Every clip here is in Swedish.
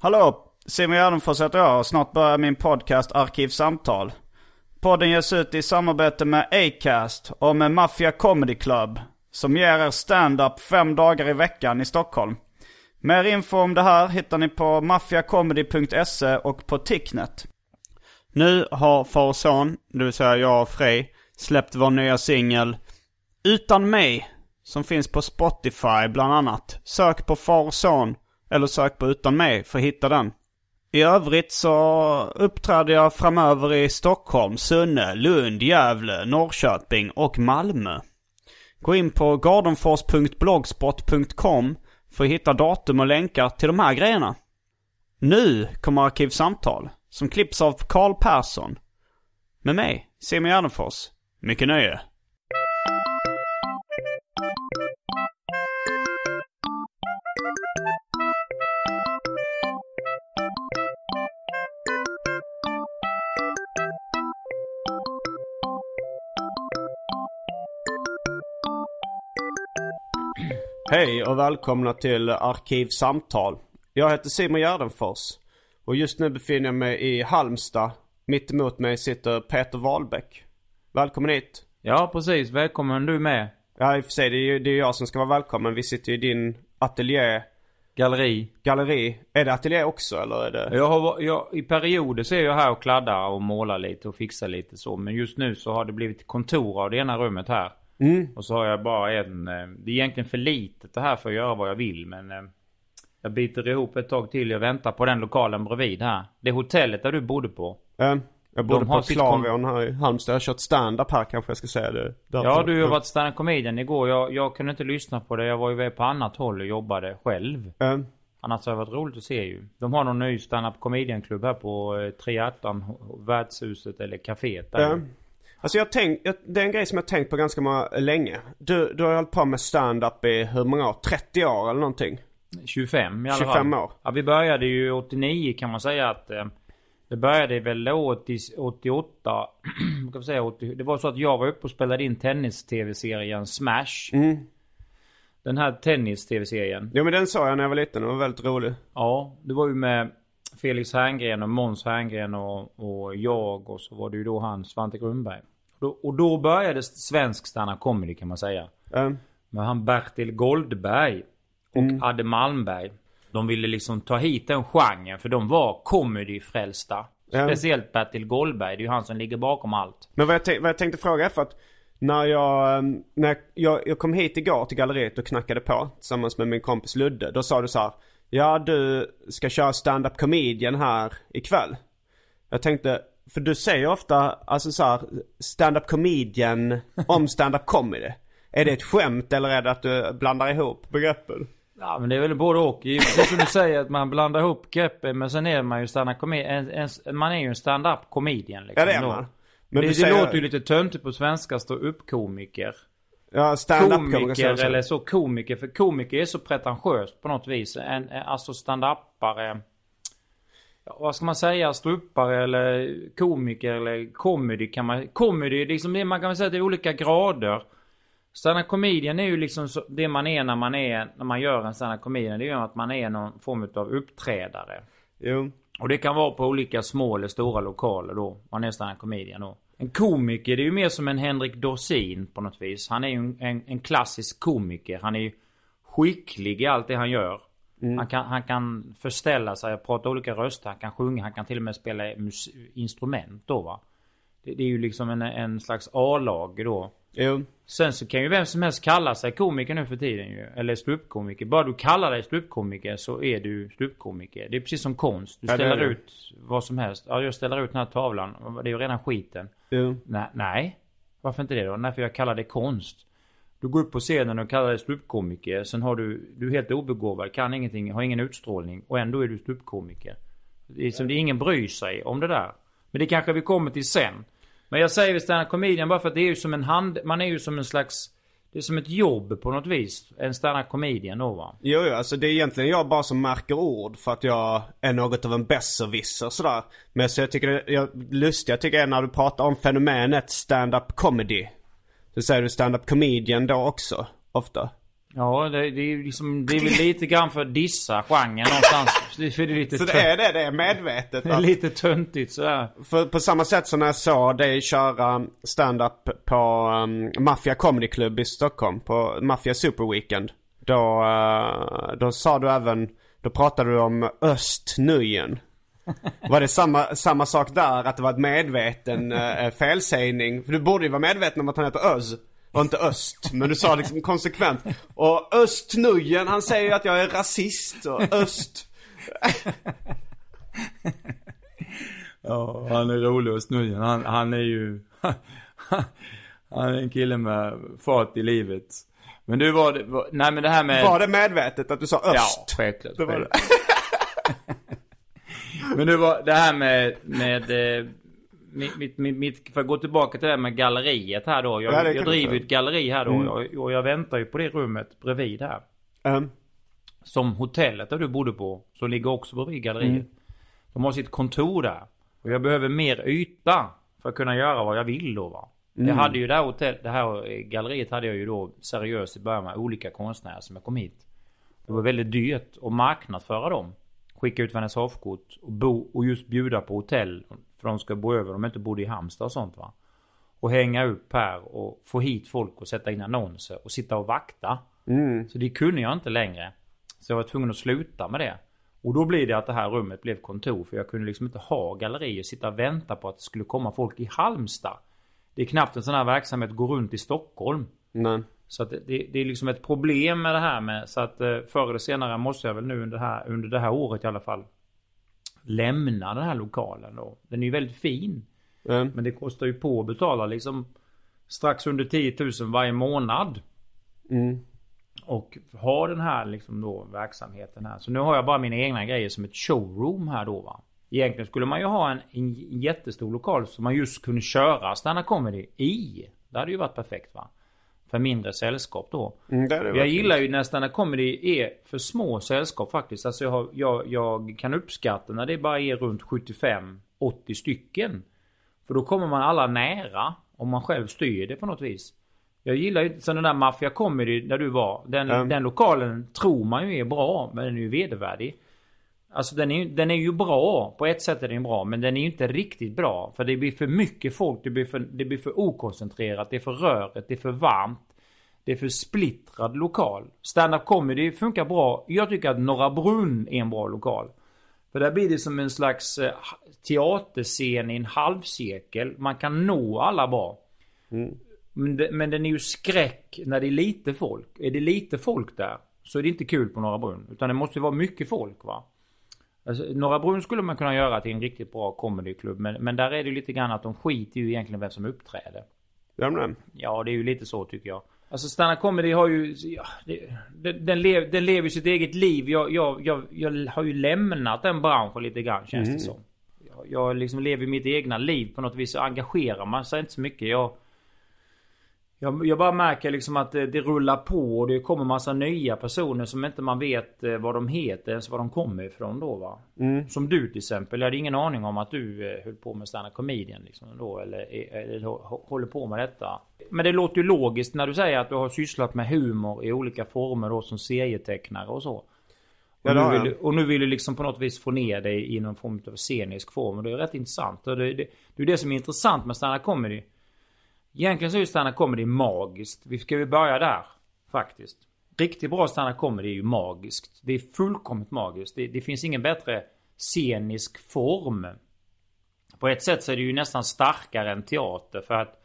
Hallå! Simon Gärdenfors heter jag och snart börjar min podcast Arkivsamtal. Podden ges ut i samarbete med Acast och med Mafia Comedy Club som ger er stand-up fem dagar i veckan i Stockholm. Mer info om det här hittar ni på maffiacomedy.se och på Ticknet. Nu har far och son, det vill säga jag och Frej, släppt vår nya singel Utan mig, som finns på Spotify bland annat. Sök på far och son eller sök på Utan mig för att hitta den. I övrigt så uppträder jag framöver i Stockholm, Sunne, Lund, Gävle, Norrköping och Malmö. Gå in på gardenfors.blogspot.com för att hitta datum och länkar till de här grejerna. Nu kommer Arkivsamtal, som klipps av Karl Persson. Med mig, Simon Gärdenfors. Mycket nöje. Hej och välkomna till Arkivsamtal. Jag heter Simon Gärdenfors. Och just nu befinner jag mig i Halmstad. Mitt emot mig sitter Peter Wahlbeck. Välkommen hit. Ja, precis. Välkommen du med. Ja, i och för sig det är ju det är jag som ska vara välkommen. Vi sitter i din ateljé, Galleri. galleri. Är det ateljé också eller är det? Jag har, jag, I perioder så är jag här och kladdar och målar lite och fixar lite så. Men just nu så har det blivit kontor av det ena rummet här. Mm. Och så har jag bara en... eh, Det är egentligen för litet det här för att göra vad jag vill men... eh, Jag biter ihop ett tag till. Jag väntar på den lokalen bredvid här. Det hotellet där du bodde på. Eh, jag bodde på Clarion här i Halmstad. Jag har kört stand-up här kanske jag ska säga det. Därför- Ja, du har varit stand comedian igår. Jag, jag kunde inte lyssna på det. Jag var iväg på annat håll och jobbade själv. Eh, Annars har det varit roligt att se ju. De har någon ny stand-up comedian-klubb här på eh, Triathlon, värdshuset eller kaféet där. Ja. Alltså jag jag, det är en grej som jag tänkt på ganska många, länge. Du, du har hållit på med stand-up i hur många år? 30 år eller någonting? 25 i alla 25 fall. år. Ja, vi började ju 89 kan man säga att eh, det började väl 80, 88. vad kan vi säga, 80, det var så att jag var uppe och spelade in tennis-tv-serien Smash. Mm. Den här tennis-tv-serien. Jo men den såg jag när jag var liten, den var väldigt rolig. Ja, det var ju med Felix Herngren och Måns Herngren och, och jag och så var det ju då han Svante Grundberg. Och då, och då började svensk stand comedy kan man säga. Eh, Men han Bertil Goldberg och Mm. Adde Malmberg. De ville liksom ta hit den genren för de var comedyfrälsta. Ja. Speciellt Bertil Goldberg. Det är ju han som ligger bakom allt. Men vad jag, vad jag tänkte fråga är för att när jag, eh, när jag, jag kom hit igår till galleriet och knackade på tillsammans med min kompis Ludde. Då sa du så här. Ja du ska köra stand-up comedian här ikväll. Jag tänkte, för du säger ofta alltså så här stand-up comedian om stand-up comedy. Är det ett skämt eller är det att du blandar ihop begreppen? Ja men det är väl både och. Det är som du säger att man blandar ihop greppen. Men sen är man ju stand-up. En, en, man är ju en stand-up comedian liksom. Ja det är då. man. Men det, du det säger, låter ju lite töntigt på svenska. Stå upp komiker. Ja Komiker eller så komiker. För komiker är så pretentiöst på något vis. En, alltså stand-upare. Vad ska man säga? Ståuppare eller komiker eller comedy kan man... Comedy, liksom det, man kan väl säga att det är olika grader. Stand-up comedian är ju liksom så, det man är när man är, när man gör en stand-up comedian. Det är ju att man är någon form av uppträdare. Jo. Och det kan vara på olika små eller stora lokaler då. Man är stand-up comedian då. En komiker, det är ju mer som en Henrik Dorsin på något vis. Han är ju en, en, en klassisk komiker. Han är ju skicklig i allt det han gör. Han, kan, han kan förställa sig prata olika röster. Han kan sjunga, han kan till och med spela instrument då va. Det, det är ju liksom en, en slags A-lag då. Jo. Sen så kan ju vem som helst kalla sig komiker nu för tiden ju. Eller ståuppkomiker. Bara du kallar dig ståuppkomiker så är du ståuppkomiker. Det är precis som konst. Du Ja, ställer det. ut vad som helst. Ja, jag ställer ut den här tavlan. Det är ju redan skiten. Jo. Nej, nej. Varför inte det då? Nej, för jag kallar det konst. Du går upp på scenen och kallar dig ståuppkomiker. Sen har du, du är helt obegåvad, kan ingenting, har ingen utstrålning. Och ändå är du ståuppkomiker. Det är som det ingen bryr sig om det där. Men det kanske vi kommer till sen. Men jag säger stand comedian bara för att det är ju som en hand, man är ju som en slags, det är som ett jobb på något vis. En stand comedian då va. Jo, jo, alltså det är egentligen jag bara som märker ord för att jag är något av en besserwisser sådär. Men så jag tycker det jag, lustiga tycker jag är när du pratar om fenomenet stand-up comedy. Så säger du stand-up comedian då också, ofta. Ja, det, det är ju liksom, det är väl lite grann för att dissa genren någonstans. Det för det är lite Så det är det, det är medvetet. det är lite töntigt sådär. För på samma sätt som när jag såg dig köra stand-up på um, Mafia Comedy Club i Stockholm, på Mafia Super Weekend. Då, eh, då sa du även, då pratade du om Östnöjen. Var det samma, samma sak där? Att det var ett medveten uh, felsägning? För du borde ju vara medveten om att han heter Öz. Och inte Öst. Men du sa liksom konsekvent. Och Östnöjen, han säger ju att jag är rasist. Och Öst. Ja, han är rolig och snurrig. Han, han är ju... han är en kille med fart i livet. Men du var det... Var, nej men det här med... Var det medvetet att du sa Öst? Ja, självklart. Det var det. Men det var det här med... med eh, mitt, mitt, mitt, för att gå tillbaka till det här med galleriet här då. Jag, Ja, jag driver ju ett galleri här då. Mm. Och, och jag väntar ju på det rummet bredvid här. Um, Som hotellet där du bodde på. Som ligger också bredvid galleriet. Mm. De har sitt kontor där. Och jag behöver mer yta. För att kunna göra vad jag vill då va. Mm. Jag hade ju det här, hotell, det här eh, galleriet hade jag ju då seriöst i början med olika konstnärer som jag kom hit. Det var väldigt dyrt att marknadsföra dem. Skicka ut vernissagekort och, bo, och just bjuda på hotell. För de ska bo över, de inte bodde i Halmstad och sånt va. Och hänga upp här och få hit folk och sätta in annonser och sitta och vakta. Så det kunde jag inte längre. Så jag var tvungen att sluta med det. Och då blir det att det här rummet blev kontor. För jag kunde liksom inte ha gallerier. Sitta och vänta på att det skulle komma folk i Halmstad. Det är knappt en sån här verksamhet går runt i Stockholm. nej. Så att det, det är liksom ett problem med det här med. Så att eh, förr eller senare måste jag väl nu under det här, under det här året i alla fall. Lämna den här lokalen då. Den är ju väldigt fin. Um, Men det kostar ju på att betala liksom strax under 10 000 varje månad. mm. Och ha den här liksom då verksamheten här. Så nu har jag bara mina egna grejer som ett showroom här då va. Egentligen skulle man ju ha en, en jättestor lokal som man just kunde köra stand comedy i. Det hade ju varit perfekt va. För mindre sällskap då. Mm, jag verkligen. gillar ju när stand comedy är för små sällskap faktiskt. Alltså jag, har, jag, jag kan uppskatta när det bara är runt 75-80 stycken. För då kommer man alla nära. Om man själv styr det på något vis. Jag gillar ju så den där Mafia Comedy där du var. Den, Mm. den lokalen tror man ju är bra. Men den är ju vedervärdig. Alltså den är, ju- den är ju bra. På ett sätt är den bra. Men den är ju inte riktigt bra. För det blir för mycket folk. Det blir för, det blir för okoncentrerat. Det är för rörigt. Det är för varmt. Det är för splittrad lokal. Stand-up comedy funkar bra. Jag tycker att Norra Brunn är en bra lokal. För där blir det som en slags eh, teaterscen i en halvcirkel. Man kan nå alla bra. Men, det, men den är ju skräck när det är lite folk. Är det lite folk där så är det inte kul på Norra Brunn. Utan det måste vara mycket folk va. Alltså, Norra Brunn skulle man kunna göra till en riktigt bra comedyklubb. Men, men där är det ju lite grann att de skiter ju egentligen vem som uppträder. Gör de? Ja, det är ju lite så tycker jag. Alltså stand comedy har ju... Ja, det, den, lev, den lever sitt eget liv. Jag, jag, jag, jag har ju lämnat den branschen lite grann känns det som. Jag, jag liksom lever mitt egna liv på något vis. Så engagerar man sig inte så mycket. Jag, jag, jag bara märker liksom att det, det rullar på och det kommer massa nya personer som inte man vet eh, vad de heter ens var de kommer ifrån då va. Som du till exempel. Jag hade ingen aning om att du eh, höll på med stand comedian liksom då eller, eller hå- håller på med detta. Men det låter ju logiskt när du säger att du har sysslat med humor i olika former då som serietecknare och så. Ja, Och, det nu vill, och nu vill du liksom på något vis få ner dig i någon form av scenisk form. Och det är rätt intressant. Och det, det, det är det som är intressant med stand comedy. Egentligen så är ju stand comedy magiskt. Vi ska ju börja där. Faktiskt. Riktigt bra stand comedy är ju magiskt. Det är fullkomligt magiskt. Det, det finns ingen bättre scenisk form. På ett sätt så är det ju nästan starkare än teater för att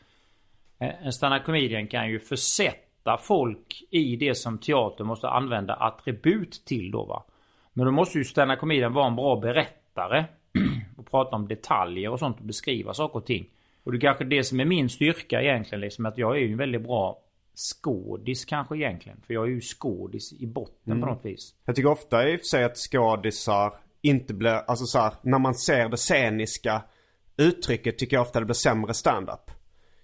En stand-up comedian kan ju försätta folk i det som teater måste använda attribut till då va. Men då måste ju stand-up comedian vara en bra berättare. och prata om detaljer och sånt och beskriva saker och ting. Och det är kanske det som är min styrka egentligen liksom att jag är ju en väldigt bra skådis kanske egentligen. För jag är ju skådis i botten på något vis. Jag tycker ofta i och för sig att skådisar inte blir, alltså så här, när man ser det sceniska uttrycket tycker jag ofta det blir sämre stand-up.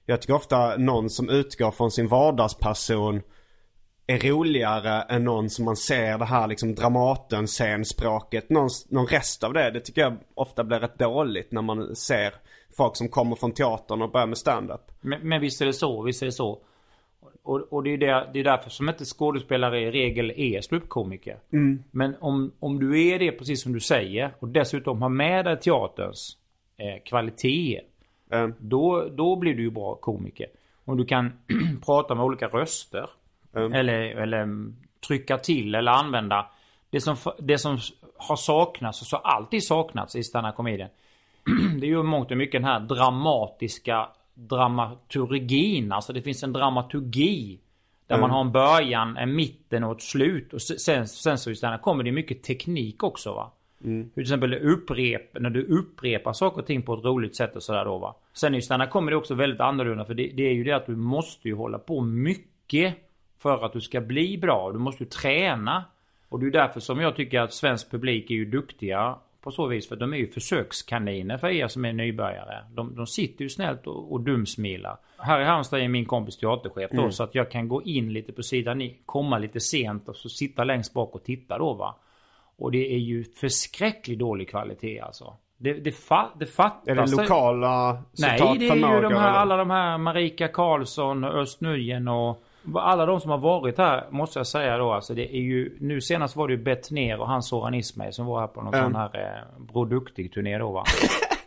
Jag tycker ofta någon som utgår från sin vardagsperson är roligare än någon som man ser det här liksom Dramaten scenspråket. Någon, någon rest av det, det tycker jag ofta blir rätt dåligt när man ser folk som kommer från teatern och börjar med stand-up. Men, men visst är det så, visst är det så. Och, och det, är det, det är därför som inte skådespelare i regel är ståuppkomiker. Men om, om du är det precis som du säger och dessutom har med dig teaterns eh, kvaliteter. Mm. Då, då blir du ju bra komiker. Om du kan prata med olika röster. Mm. Eller, eller mm, trycka till eller använda. Det som, det som har saknats och så alltid saknats i stand komedien Det är ju mångt och mycket den här dramatiska dramaturgin. Alltså det finns en dramaturgi. Där man har en början, en mitten och ett slut. Och sen, sen så i kommer det mycket teknik också va. Hur till exempel upprep, när du upprepar saker och ting på ett roligt sätt och sådär då va. Sen är ju stand kommer det också väldigt annorlunda för det, det är ju det att du måste ju hålla på mycket för att du ska bli bra. Du måste ju träna. Och det är därför som jag tycker att svensk publik är ju duktiga på så vis. För de är ju försökskaniner för er som är nybörjare. De, de sitter ju snällt och, och dumsmilar. Här i Halmstad är min kompis teaterchef då. Så att jag kan gå in lite på sidan i, komma lite sent och så sitta längst bak och titta då va. Och det är ju förskräckligt dålig kvalitet alltså. Det, det, fa, det fattas... Är det lokala Nej, det är ju de här, alla de här Marika Karlsson och Öst Nujen och alla de som har varit här måste jag säga då. Alltså det är ju, nu senast var det ju Bettner och han Soran Ismail som var här på någon Mm. sån här eh, Bror Duktig-turné då va.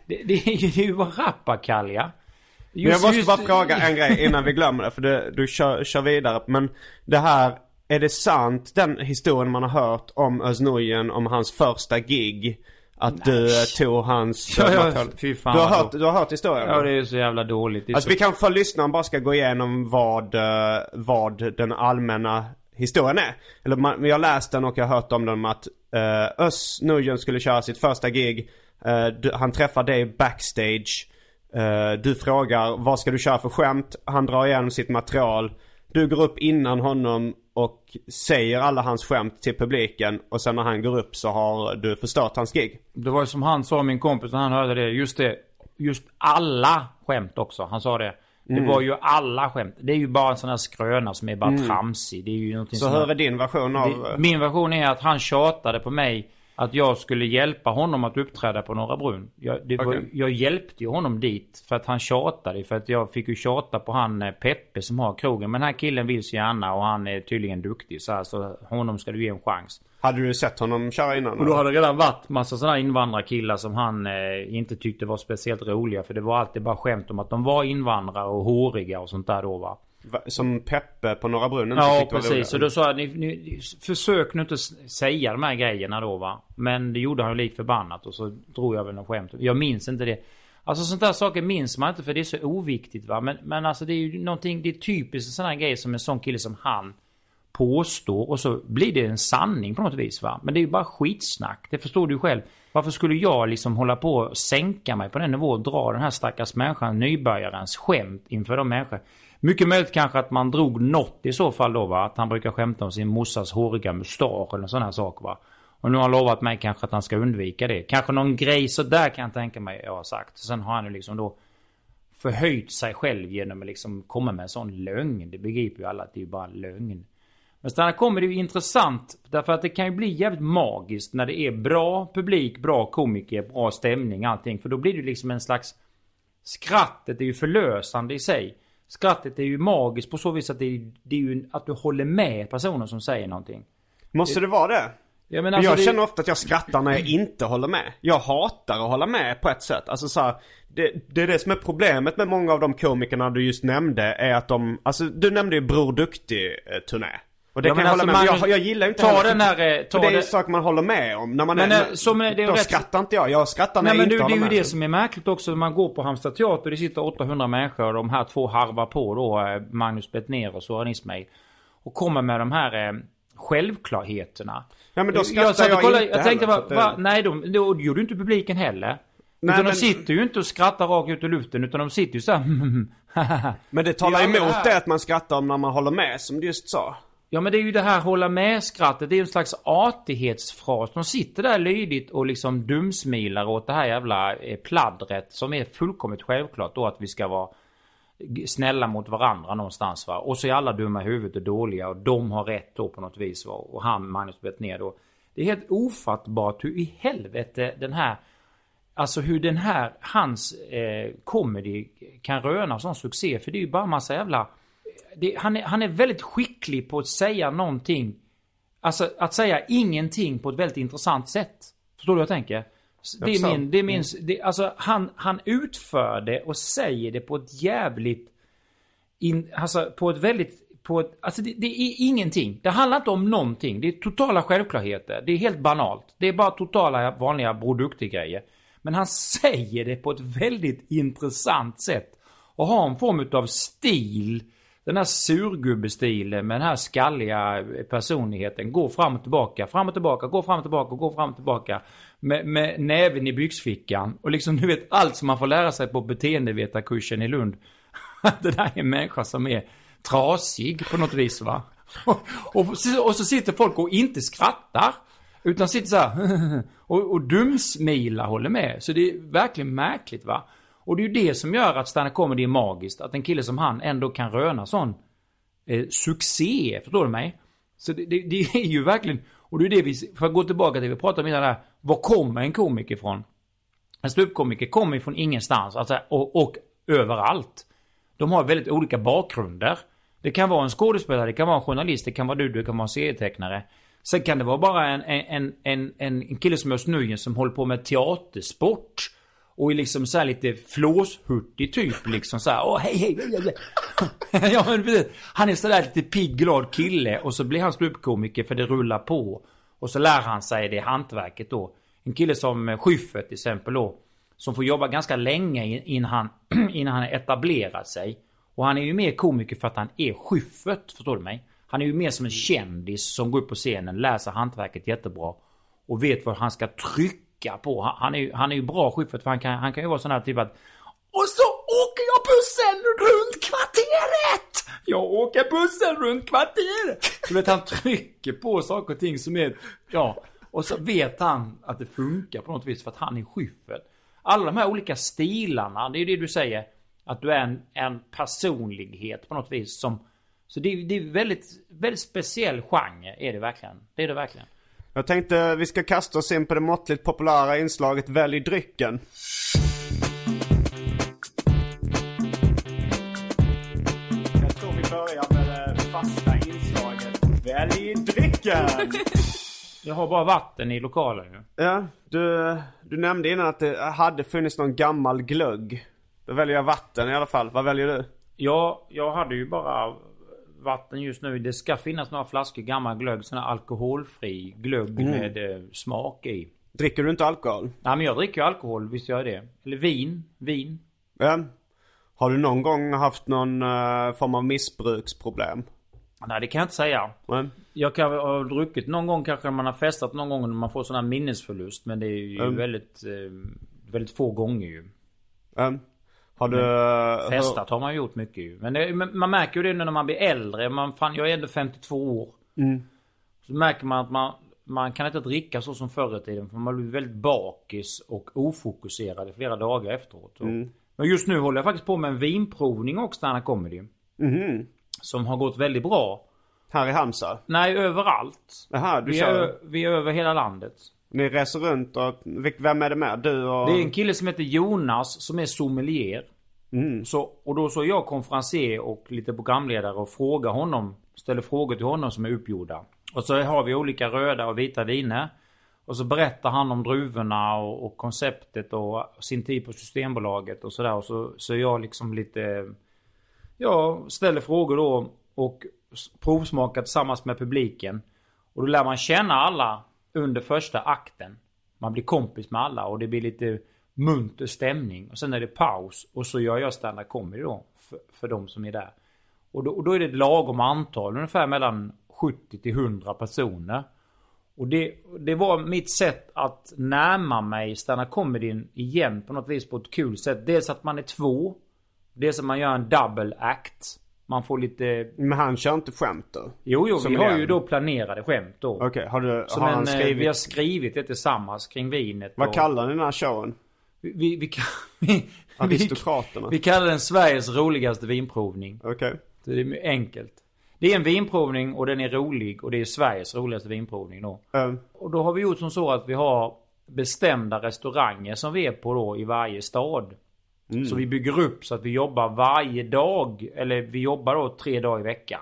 det, det är ju det är ju bara rappakalja. Men jag måste bara fråga en grej innan vi glömmer det. För det, du kör, kör vidare. Men det här, är det sant den historien man har hört om Özz om hans första gig? Att du eh, tog hans Ja, ja, fy fan du, har hört, du har hört historien? Ja det är ju så jävla dåligt. Alltså så... vi kan för lyssnaren bara ska gå igenom vad, eh, vad den allmänna historien är. Eller man, jag har läst den och jag har hört om den att uh, Özz Nujen skulle köra sitt första gig. Eh, du, han träffar dig backstage. Eh, du frågar vad ska du köra för skämt? Han drar igenom sitt material. Du går upp innan honom och säger alla hans skämt till publiken. Och sen när han går upp så har du förstört hans gig. Det var ju som han sa min kompis när han hörde det. Just det. Just alla skämt också. Han sa det. Det Mm. var ju alla skämt. Det är ju bara en sån här skröna som är bara tramsig. Det är ju någonting Så som... hur är din version av... Det, min version är att han tjatade på mig att jag skulle hjälpa honom att uppträda på Norra Brunn. Jag, det var, jag hjälpte ju honom dit för att han tjatade. För att jag fick ju tjata på han eh, Peppe som har krogen. Men den här killen vill så gärna och han är tydligen duktig. Så alltså, honom ska du ge en chans. Hade du sett honom köra innan? Och då hade det redan varit massa sådana invandrarkillar som han eh, inte tyckte var speciellt roliga. För det var alltid bara skämt om att de var invandrare och håriga och sånt där då va. Som Peppe på Norra Brunn inte Ja precis. Så då sa jag ni, ni, försök nu inte säga de här grejerna då va. Men det gjorde han ju lik förbannat och så drog jag väl något skämt. Jag minns inte det. Alltså sånt där saker minns man inte för det är så oviktigt va. Men, men alltså det är ju någonting, det är typiskt en sån här grej som en sån kille som han påstår och så blir det en sanning på något vis va. Men det är ju bara skitsnack. Det förstår du själv. Varför skulle jag liksom hålla på och sänka mig på den nivån och dra den här stackars människan, nybörjarens skämt inför de människor. Mycket möjligt kanske att man drog något i så fall då va. Att han brukar skämta om sin morsas håriga mustasch eller sån här sak va. Och nu har han lovat mig kanske att han ska undvika det. Kanske någon grej sådär kan jag tänka mig jag har sagt. Sen har han ju liksom då förhöjt sig själv genom att liksom komma med en sån lögn. Det begriper ju alla att det är ju bara lögn. Men sen kommer det ju intressant. Därför att det kan ju bli jävligt magiskt när det är bra publik, bra komiker, bra stämning, allting. För då blir det ju liksom en slags... Skrattet är ju förlösande i sig. Skrattet är ju magiskt på så vis att det är, det är ju att du håller med personen som säger någonting. Måste det vara det? Jag, Men alltså jag det- känner ofta att jag skrattar när jag inte håller med. Jag hatar att hålla med på ett sätt. Alltså så här, det, det är det som är problemet med många av de komikerna du just nämnde är att de, alltså du nämnde ju Bror Duktig-turné. Och det Ja, kan jag hålla alltså, med om. Magnus, Jag, jag gillar inte ta den här, eh, ta det är ju det- saker man håller med om. När man Men, är, eh, som är- det är då rätt- skrattar inte jag. Jag skrattar när Nej jag men du, inte det är ju med. det som är märkligt också när man går på Halmstad teater. Det sitter 800 människor och de här två harvar på då. eh, Magnus Bettner och Soran Ismail. Och kommer med de här eh, självklarheterna. Ja, men då skrattar satt och jag kollade- inte Jag tänkte, att det- va, nej de, då gjorde inte publiken heller. Nej, utan men- de sitter ju inte och skrattar rakt ut i luften utan de sitter ju såhär Men det talar Ja, det emot det att man skrattar om när man håller med som du just sa. Ja men det är ju det här hålla med-skrattet. Det är ju en slags artighetsfras. De sitter där lydigt och liksom dumsmilar åt det här jävla eh, pladdret som är fullkomligt självklart då att vi ska vara snälla mot varandra någonstans va. Och så är alla dumma i huvudet och dåliga och de har rätt då på något vis va. Och han, Magnus ner då. Det är helt ofattbart hur i helvete den här Alltså hur den här, hans eh, comedy kan röna sån succé. För det är ju bara massa jävla... Det, han, är, han är väldigt skicklig på att säga någonting. Alltså att säga ingenting på ett väldigt intressant sätt. Förstår du vad jag tänker? Det är min, det är min, det, alltså han, han utför det och säger det på ett jävligt... In, alltså på ett väldigt... På ett, alltså det, det är ingenting. Det handlar inte om någonting. Det är totala självklarheter. Det är helt banalt. Det är bara totala vanliga produktegrejer. Men han säger det på ett väldigt intressant sätt. Och har en form av stil. Den här surgubbestilen med den här skalliga personligheten. Går fram och tillbaka, fram och tillbaka, går fram och tillbaka, går fram och tillbaka. Med, med näven i byxfickan. Och liksom du vet allt som man får lära sig på beteendevetarkursen i Lund. Att det där är en människa som är trasig på något vis va. Och, och, och så sitter folk och inte skrattar. Utan sitter så här och, och dumsmilar håller med. Så det är verkligen märkligt va. Och det är ju det som gör att stand comedy är magiskt. Att en kille som han ändå kan röna sån eh, succé. Förstår du mig? Så det, det, det är ju verkligen, och det är det vi, för att gå tillbaka till det vi pratade om innan där. Var kommer en komiker ifrån? En ståuppkomiker kommer från ingenstans. Alltså, och, och överallt. De har väldigt olika bakgrunder. Det kan vara en skådespelare, det kan vara en journalist, det kan vara du, det kan vara en serietecknare. Sen kan det vara bara en, en, en, en, en kille som Özz Nujen som håller på med teatersport. Och är liksom så här lite flåshurtig typ liksom så här. Åh hej hej. hej, hej. ja men precis. Han är sådär lite pigg glad kille och så blir han ståuppkomiker för det rullar på. Och så lär han sig det hantverket då. En kille som eh, Schyffert till exempel då. Som får jobba ganska länge innan han, innan han etablerar sig. Och han är ju mer komiker för att han är Schyffert, förstår du mig? Han är ju mer som en kändis som går upp på scenen, läser hantverket jättebra. Och vet vad han ska trycka på. Han, han är, ju- han är ju bra Schyffert för han kan, han kan ju vara sån här typ att och så åker jag bussen runt kvarteret! Jag åker bussen runt kvarteret! Du vet han trycker på saker och ting som är, ja. Och så vet han att det funkar på något vis för att han är Schyffert. Alla de här olika stilarna, det är ju det du säger. Att du är en, en personlighet på något vis som... Så det, är- det är väldigt, väldigt speciell genre, är det verkligen. Det är det verkligen. Jag tänkte vi ska kasta oss in på det måttligt populära inslaget Välj drycken. Jag tror vi börjar med det fasta inslaget Välj drycken! Jag har bara vatten i lokalen ju. Ja, du, du nämnde innan att det hade funnits någon gammal glögg. Då väljer jag vatten i alla fall. Vad väljer du? Ja, jag hade ju bara vatten just nu. Det ska finnas några flaskor gammal glögg. Sån här alkoholfri glögg med eh, smak i. Dricker du inte alkohol? Nej men jag dricker ju alkohol, visst gör jag det. Eller vin. Vin. Ja. Har du någon gång haft någon eh, form av missbruksproblem? Nej det kan jag inte säga. Nej. Jag kan ha druckit någon gång kanske man har festat någon gång när man får sån här minnesförlust. Men det är ju Mm. väldigt, eh, väldigt få gånger ju. Ja. Har du... Festat har man gjort mycket ju. Men, det, men man märker ju det nu när man blir äldre. Man, fan, jag är ändå 52 år. Mm. Så märker man att man, man kan inte dricka så som förr i tiden. För man blir väldigt bakis och ofokuserad i flera dagar efteråt. Mm. Men just nu håller jag faktiskt på med en vinprovning också när han kommer ju. Mhm. Som har gått väldigt bra. Här i Halmstad? Nej, överallt. Jaha, du Vi kör... är, vi är över hela landet. Ni reser runt och... Vem är det med? Du och... Det är en kille som heter Jonas som är sommelier. Mm. Så, och då så är jag konferencier och lite programledare och frågar honom. Ställer frågor till honom som är uppgjorda. Och så har vi olika röda och vita viner. Och så berättar han om druvorna och, och konceptet och sin tid på Systembolaget och sådär. Och så, så jag liksom lite... Ja, ställer frågor då. Och s- provsmaka tillsammans med publiken. Och då lär man känna alla under första akten. Man blir kompis med alla och det blir lite munter stämning. Och sen är det paus och så gör jag stand-up comedy då. För, för de som är där. Och då, och då är det ett lagom antal, ungefär mellan 70 till 100 personer. Och det, det var mitt sätt att närma mig stand comedyn igen på något vis på ett kul sätt. Dels att man är två. Dels att man gör en double act. Man får lite... Men han kör inte skämt då? Jo, jo, Som vi har igen. ju då planerade skämt då. Okej, har, du, Som har en, han eh, skrivit? Vi har skrivit det tillsammans kring vinet. Vad och- kallar ni den här showen? vi, vi, vi, vi, Aristokraterna? vi kallar den Sveriges roligaste vinprovning. Okej. Så det är enkelt. Det är en vinprovning och den är rolig och det är Sveriges roligaste vinprovning då. Eh, Och då har vi gjort som så att vi har bestämda restauranger som vi är på då i varje stad. Så vi bygger upp så att vi jobbar varje dag. Eller vi jobbar då tre dagar i veckan.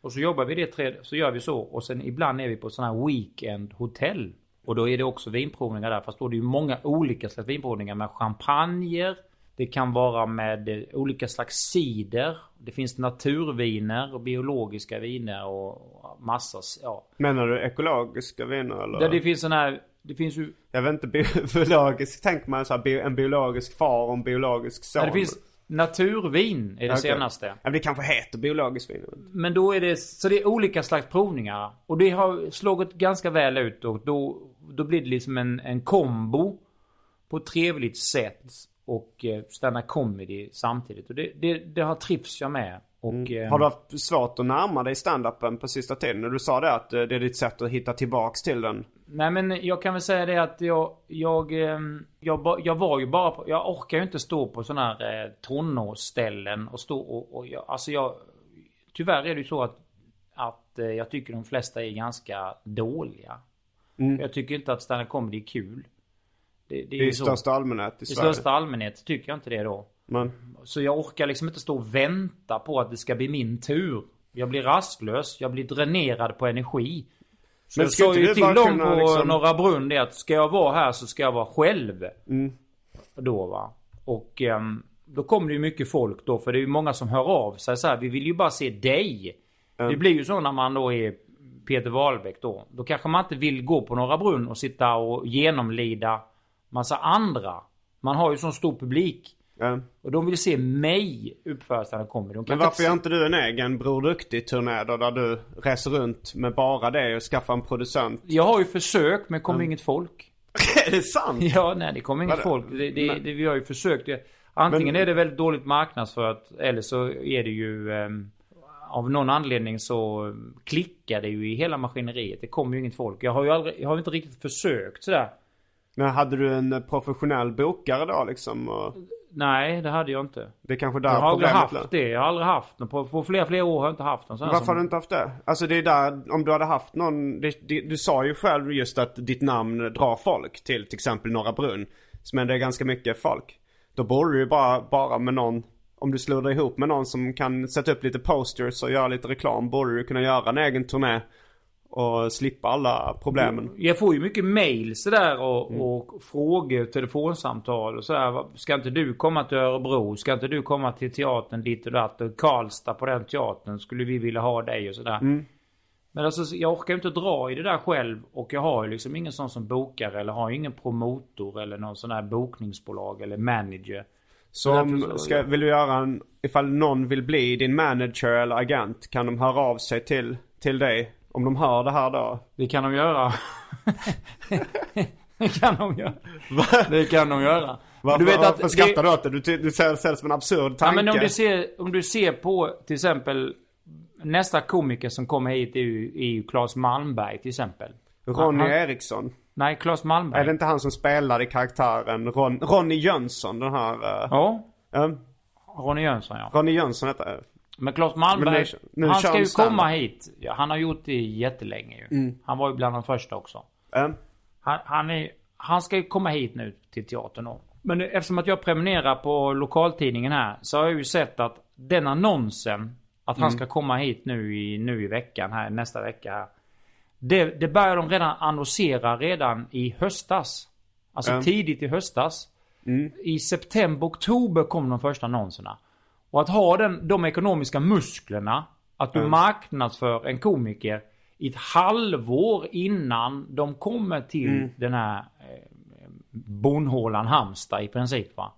Och så jobbar vi det tre, så gör vi så. Och sen ibland är vi på sådana här weekend hotell. Och då är det också vinprovningar där. Fast då är det ju många olika slags vinprovningar med champagner. Det kan vara med eh, olika slags cider. Det finns naturviner och biologiska viner och massa, ja. menar du ekologiska viner eller? Där det finns sån här, det finns ju Jag vet inte, bi- biologisk, tänker man så här, en biologisk far och en biologisk son. Ja, det finns naturvin är det Okej. senaste. Ja, men det kanske heter biologiskt vin. Men då är det, så det är olika slags provningar. Och det har slagit ganska väl ut och då, då blir det liksom en, en kombo på ett trevligt sätt. Och eh, stanna comedy samtidigt. Och det, det, det har trivs jag med. Och, eh, Mm. Har du haft svårt att närma dig standupen på sista tiden? När du sa det att eh, det är ditt sätt att hitta tillbaks till den. Nej men jag kan väl säga det att jag, jag, ehm, jag, jag var ju bara på, jag orkar ju inte stå på sådana här eh, tonårsställen och stå och, och jag, alltså jag, tyvärr är det ju så att, att eh, jag tycker de flesta är ganska dåliga. Jag tycker inte att stand comedy är kul. Det, det är I största allmänhet i I största allmänhet tycker jag inte det då. Men, Så jag orkar liksom inte stå och vänta på att det ska bli min tur. Jag blir rastlös, jag blir dränerad på energi. Så Men sa ju till dem på liksom- Norra Brunn det att ska jag vara här så ska jag vara själv. Mm. Då va. Och ehm, då kommer det ju mycket folk då för det är ju många som hör av sig så här. Vi vill ju bara se dig. Det blir ju så när man då är Peter Wahlbeck då. Då kanske man inte vill gå på Norra Brunn och sitta och genomlida massa andra. Man har ju sån stor publik. Eh, Och de vill se mig uppföra stand comedy. De men varför gör inte du en egen Bror Duktig-turné då? Där du reser runt med bara det och skaffar en producent. Jag har ju försökt men det kommer inget folk. är det sant? Ja, nej det kommer inget folk. Det, det, det, vi har ju försökt. Antingen Men- är det väldigt dåligt marknadsfört eller så är det ju ehm, av någon anledning så klickar det ju i hela maskineriet. Det kommer ju inget folk. Jag har ju aldrig, jag har inte riktigt försökt sådär. Men hade du en professionell bokare då liksom? Och Nej, det hade jag inte. det är kanske där Jag har aldrig haft låg. det. Jag har aldrig haft någon. På, på flera, flera år har jag inte haft någon sån Varför som- har du inte haft det? Alltså det är där, om du hade haft någon, det, det, du sa ju själv just att ditt namn drar folk till till exempel Norra Brunn. Men det är ganska mycket folk. Då borde du ju bara, bara med någon, om du slår dig ihop med någon som kan sätta upp lite posters och göra lite reklam, borde du kunna göra en egen turné. Och slippa alla problemen. Jag får ju mycket mail sådär och, Mm. och frågor, telefonsamtal och sådär. Ska inte du komma till Örebro? Ska inte du komma till teatern dit och datt? Och Karlstad på den teatern skulle vi vilja ha dig och sådär. Mm. Men alltså jag orkar inte dra i det där själv. Och jag har ju liksom ingen sån som bokar eller har ingen promotor eller någon sån här bokningsbolag eller manager. Så därför om, så- ska, vill du göra en, ifall någon vill bli din manager eller agent, kan de höra av sig till, till dig? Om de hör det här då? Det kan de göra. det kan de göra. Det kan de göra. Varför, Du vet att varför det- skrattar du åt det? Du, du ser det som en absurd Ja, tanke. men om du, ser, om du ser på till exempel nästa komiker som kommer hit är ju, är ju Claes Malmberg till exempel. Ronny Han- Eriksson. Nej, Claes Malmberg. Är det inte han som spelade karaktären Ron, Ronny Jönsson? Den här... Uh, Ja, ja, Ronny Jönsson ja. Ronny Jönsson heter det. Men Claes Malmberg, Men nu- nu han ska han ju komma hit. Ja, han har gjort det jättelänge ju. Mm. Han var ju bland de första också. Ja. Han, han, är, han ska ju komma hit nu till teatern då. Men eftersom att jag prenumererar på lokaltidningen här så har jag ju sett att den annonsen att Mm. han ska komma hit nu i, nu i veckan här, nästa vecka här. Det, det börjar de redan annonsera redan i höstas. Alltså tidigt i höstas. I september, oktober kom de första annonserna. Och att ha den, de ekonomiska musklerna Att du marknadsför en komiker i ett halvår innan de kommer till den här eh, bonhålan Halmstad i princip va.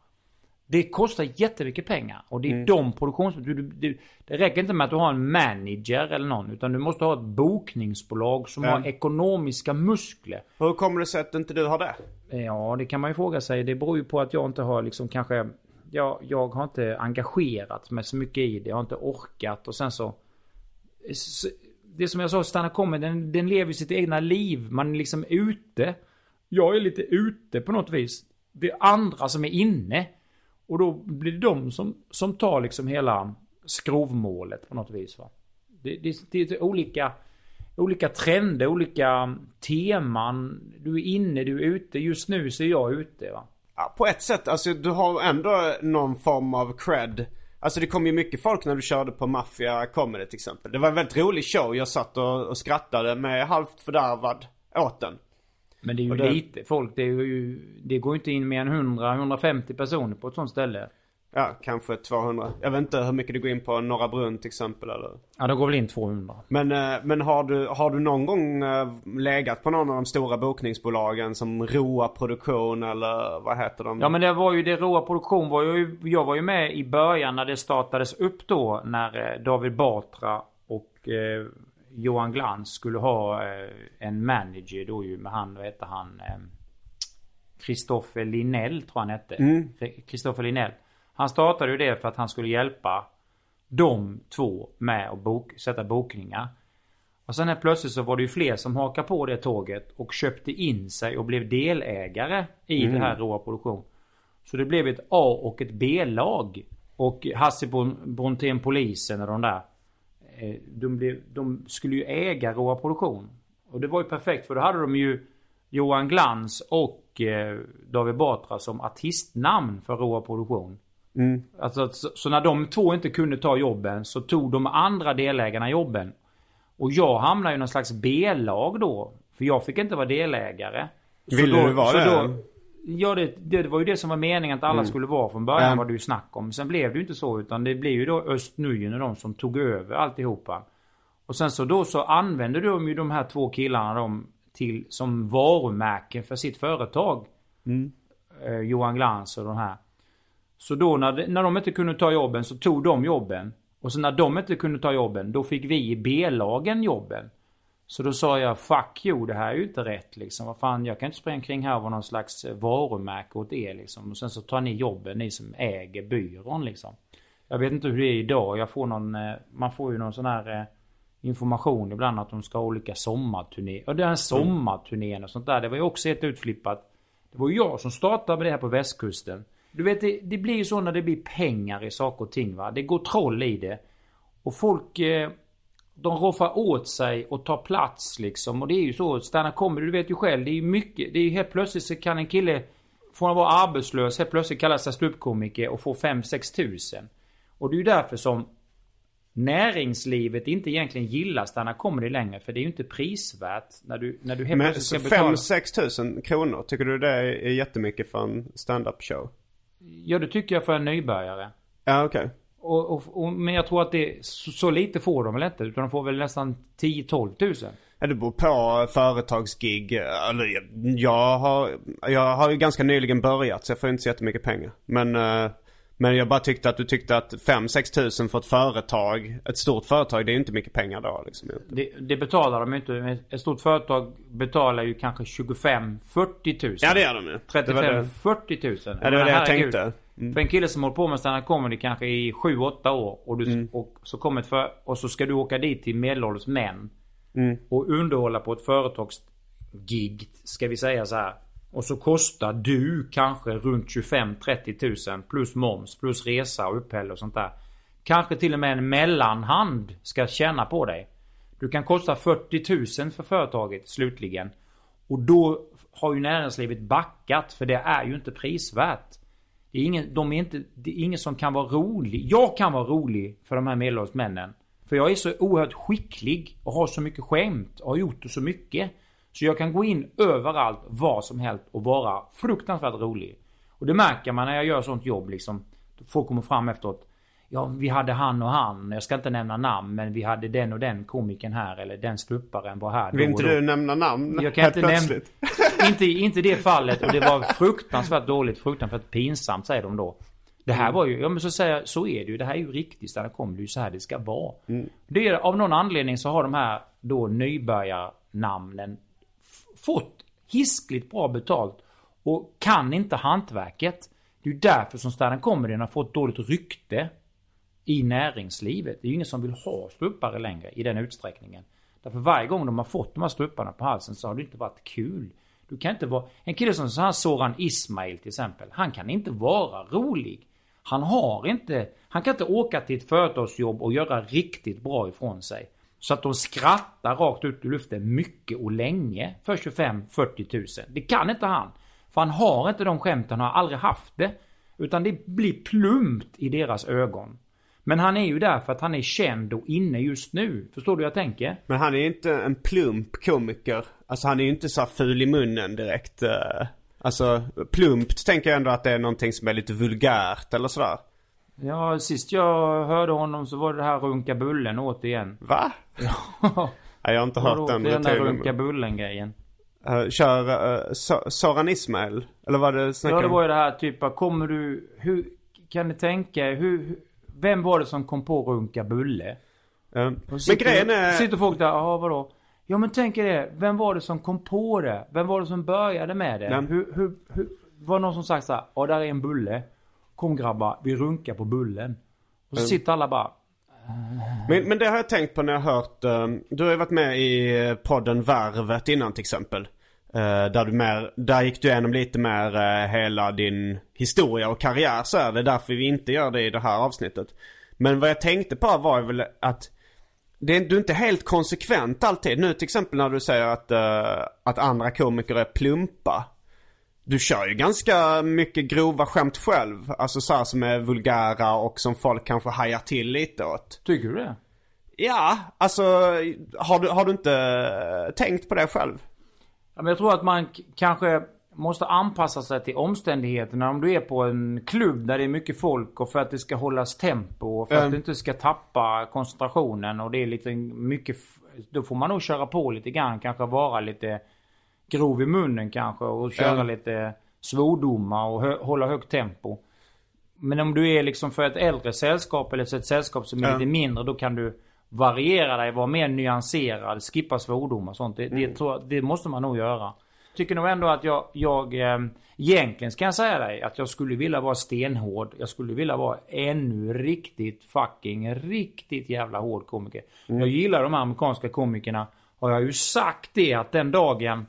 Det kostar jättemycket pengar och det är de produktions... Du, du, du, det räcker inte med att du har en manager eller någon utan du måste ha ett bokningsbolag som har ekonomiska muskler. Hur kommer det sig att inte du har det? Ja, det kan man ju fråga sig. Det beror ju på att jag inte har liksom kanske... Jag, jag har inte engagerat mig så mycket i det. Jag har inte orkat och sen så... så det som jag sa, stanna kommer, den, den lever sitt egna liv. Man är liksom ute. Jag är lite ute på något vis. Det är andra som är inne. Och då blir det de som, som tar liksom hela skrovmålet på något vis. Va? Det, det, det är olika, olika trender, olika teman. Du är inne, du är ute. Just nu så är jag ute. Va? Ja, på ett sätt, alltså du har ändå någon form av cred. Alltså det kom ju mycket folk när du körde på Mafia Comedy till exempel. Det var en väldigt rolig show. Jag satt och, och skrattade med halvt fördärvad åt den. Men det är ju det- lite folk. Det, är ju, det går ju inte in mer än 100-150 personer på ett sånt ställe. Ja, kanske 200. Jag vet inte hur mycket det går in på Norra Brunn till exempel eller. Ja, det går väl in 200. Men, eh, men har, du, har du någon gång eh, legat på någon av de stora bokningsbolagen som Roa Produktion eller vad heter de? Ja men det var ju det råa produktion var ju, jag var ju med i början när det startades upp då när eh, David Batra och eh, Johan Glans skulle ha eh, en manager då ju med han, vad hette han? Eh, Kristoffer Linell tror han hette. Kristoffer Linell. Han startade ju det för att han skulle hjälpa de två med att bok, sätta bokningar. Och sen helt plötsligt så var det ju fler som hakade på det tåget och köpte in sig och blev delägare i det här råa produktion. Så det blev ett A och ett B-lag. Och Hasse Brontén Polisen och de där. eh, De, blev, de skulle ju äga råa produktion. Och det var ju perfekt för då hade de ju Johan Glans och eh, David Batra som artistnamn för råa produktion. Alltså, så, så när de två inte kunde ta jobben så tog de andra delägarna jobben. Och jag hamnade i någon slags B-lag då. För jag fick inte vara delägare. Ville då, du vara det? Då, ja det, det var ju det som var meningen att alla skulle vara från början Mm. var det ju snack om. Sen blev det ju inte så utan det blev ju då Östnujen och de som tog över alltihopa. Och sen så då så använde de ju de här två killarna de till som varumärken för sitt företag. Eh, Johan Glans och de här. Så då när, när de inte kunde ta jobben så tog de jobben. Och så när de inte kunde ta jobben då fick vi i B-lagen jobben. Så då sa jag fuck you det här är ju inte rätt liksom. Vad fan jag kan inte springa kring här och vara någon slags eh, varumärke åt er liksom. Och sen så tar ni jobben ni som äger byrån liksom. Jag vet inte hur det är idag. Jag får någon, eh, man får ju någon sån här eh, information ibland att de ska ha olika sommarturné. Och den här sommarturnén och sånt där. Det var ju också helt utflippat. Det var ju jag som startade med det här på västkusten. Du vet det, det blir ju så när det blir pengar i saker och ting va. Det går troll i det. Och folk eh, de roffar åt sig och tar plats liksom. Och det är ju så. Stanna kommer du vet ju själv. Det är ju mycket. Det är ju helt plötsligt så kan en kille från att vara arbetslös helt plötsligt kalla sig ståuppkomiker och få 5-6 tusen. Och det är ju därför som näringslivet inte egentligen gillar stanna comedy längre. För det är ju inte prisvärt när du, när du helt Men plötsligt ska betala. 5-6 tusen kronor, tycker du det är jättemycket för en stand-up show? Ja det tycker jag för en nybörjare. Ja okej. Och, och, och, men jag tror att det så, så lite får de väl inte. Utan de får väl nästan 10-12 tusen. Ja, det beror på företagsgig. Eller, jag- jag, har, jag har ju ganska nyligen börjat så jag får inte så jättemycket pengar. Men, eh, men jag bara tyckte att du tyckte att 5-6 tusen för ett företag, ett stort företag, det är ju inte mycket pengar då liksom. Det, det betalar de inte. Ett stort företag betalar ju kanske 25-40 tusen. Ja det gör de ju. Det var det. 35-40 tusen. Ja, det var det jag tänkte. För en kille som håller på med stand comedy kanske i 7-8 år och, du, Mm. och, så kommer för, och så ska du åka dit till medelålders män. Mm. Och underhålla på ett företagsgig, ska vi säga så här. Och så kostar du kanske runt 25-30 000 plus moms plus resa och uppehälle och sånt där. Kanske till och med en mellanhand ska tjäna på dig. Du kan kosta 40 000 för företaget slutligen. Och då har ju näringslivet backat för det är ju inte prisvärt. Det är ingen, de är inte, det är ingen som kan vara rolig. Jag kan vara rolig för de här medelålders männen. För jag är så oerhört skicklig och har så mycket skämt och har gjort det så mycket. Så jag kan gå in överallt, vad som helst och vara fruktansvärt rolig. Och det märker man när jag gör sånt jobb liksom. Folk kommer fram efteråt. Ja, vi hade han och han. Jag ska inte nämna namn, men vi hade den och den komikern här. Eller den ståupparen var här. Vill inte du nämna namn Jag kan inte nämna... inte, inte det fallet. Och det var fruktansvärt dåligt, fruktansvärt pinsamt säger de då. Det Mm. här var ju, ja men så säger jag, så är det ju. Det här är ju riktigt stand kom det är ju så här det ska vara. Mm. Det är, av någon anledning så har de här då nybörjarnamnen fått hiskligt bra betalt. Och kan inte hantverket. Det är ju därför som stand comedy har fått dåligt rykte i näringslivet. Det är ju ingen som vill ha ståuppare längre i den utsträckningen. Därför varje gång de har fått de här strupparna på halsen så har det inte varit kul. Du kan inte vara... En kille som så här Soran Ismail till exempel. Han kan inte vara rolig. Han har inte... Han kan inte åka till ett företagsjobb och göra riktigt bra ifrån sig. Så att de skrattar rakt ut i luften mycket och länge för 25-40 tusen. Det kan inte han. För han har inte de skämten, han har aldrig haft det. Utan det blir plumpt i deras ögon. Men han är ju där för att han är känd och inne just nu. Förstår du vad jag tänker? Men han är ju inte en plump komiker. Alltså han är ju inte så ful i munnen direkt. Eh, alltså plumpt tänker jag ändå att det är någonting som är lite vulgärt eller sådär. Ja, sist jag hörde honom så var det här runka bullen återigen. Va? Ja, Nej, jag har inte hört den den där runka bullen grejen. Uh, kör uh, so Soran Ismail? Eller vad det snackar Ja, det var ju det här typ, kommer du... Hur kan ni tänka hur. Vem var det som kom på runka bulle? Eh, Och men grejen är... Sitter folk där, ja vadå? Ja men tänk er det, vem var det som kom på det? Vem var det som började med det? Hur, hur, hur, var det någon som sagt såhär, ja där är en bulle. Kom grabbar, vi runkar på bullen. Och så sitter alla bara, Men, men det har jag tänkt på när jag har hört, eh, du har ju varit med i podden Värvet innan till exempel. Eh, där du mer, där gick du igenom lite mer eh, hela din historia och karriär så är det. därför vi inte gör det i det här avsnittet. Men vad jag tänkte på var väl att det är, du är inte helt konsekvent alltid. Nu till exempel när du säger att, eh, att andra komiker är plumpa. Du kör ju ganska mycket grova skämt själv. Alltså så här som är vulgära och som folk kanske hajar till lite åt. tycker du det? Ja, alltså har du, har du inte eh, tänkt på det själv? Ja, men jag tror att man kanske måste anpassa sig till omständigheterna. Om du är på en klubb där det är mycket folk och för att det ska hållas tempo och för att Mm. du inte ska tappa koncentrationen och det är lite mycket... Då får man nog köra på lite grann. Kanske vara lite grov i munnen kanske och köra Mm. lite svordomar och hö- hålla högt tempo. Men om du är liksom för ett äldre sällskap eller ett sällskap som är Ja. lite mindre då kan du variera dig, vara mer nyanserad, skippa svordomar och sånt. Det, Mm. det, det måste man nog göra. Tycker nog ändå att jag, jag eh, egentligen ska jag säga dig att jag skulle vilja vara stenhård. Jag skulle vilja vara ännu riktigt fucking riktigt jävla hård komiker. Mm. Jag gillar de amerikanska komikerna. Har jag ju sagt det att den dagen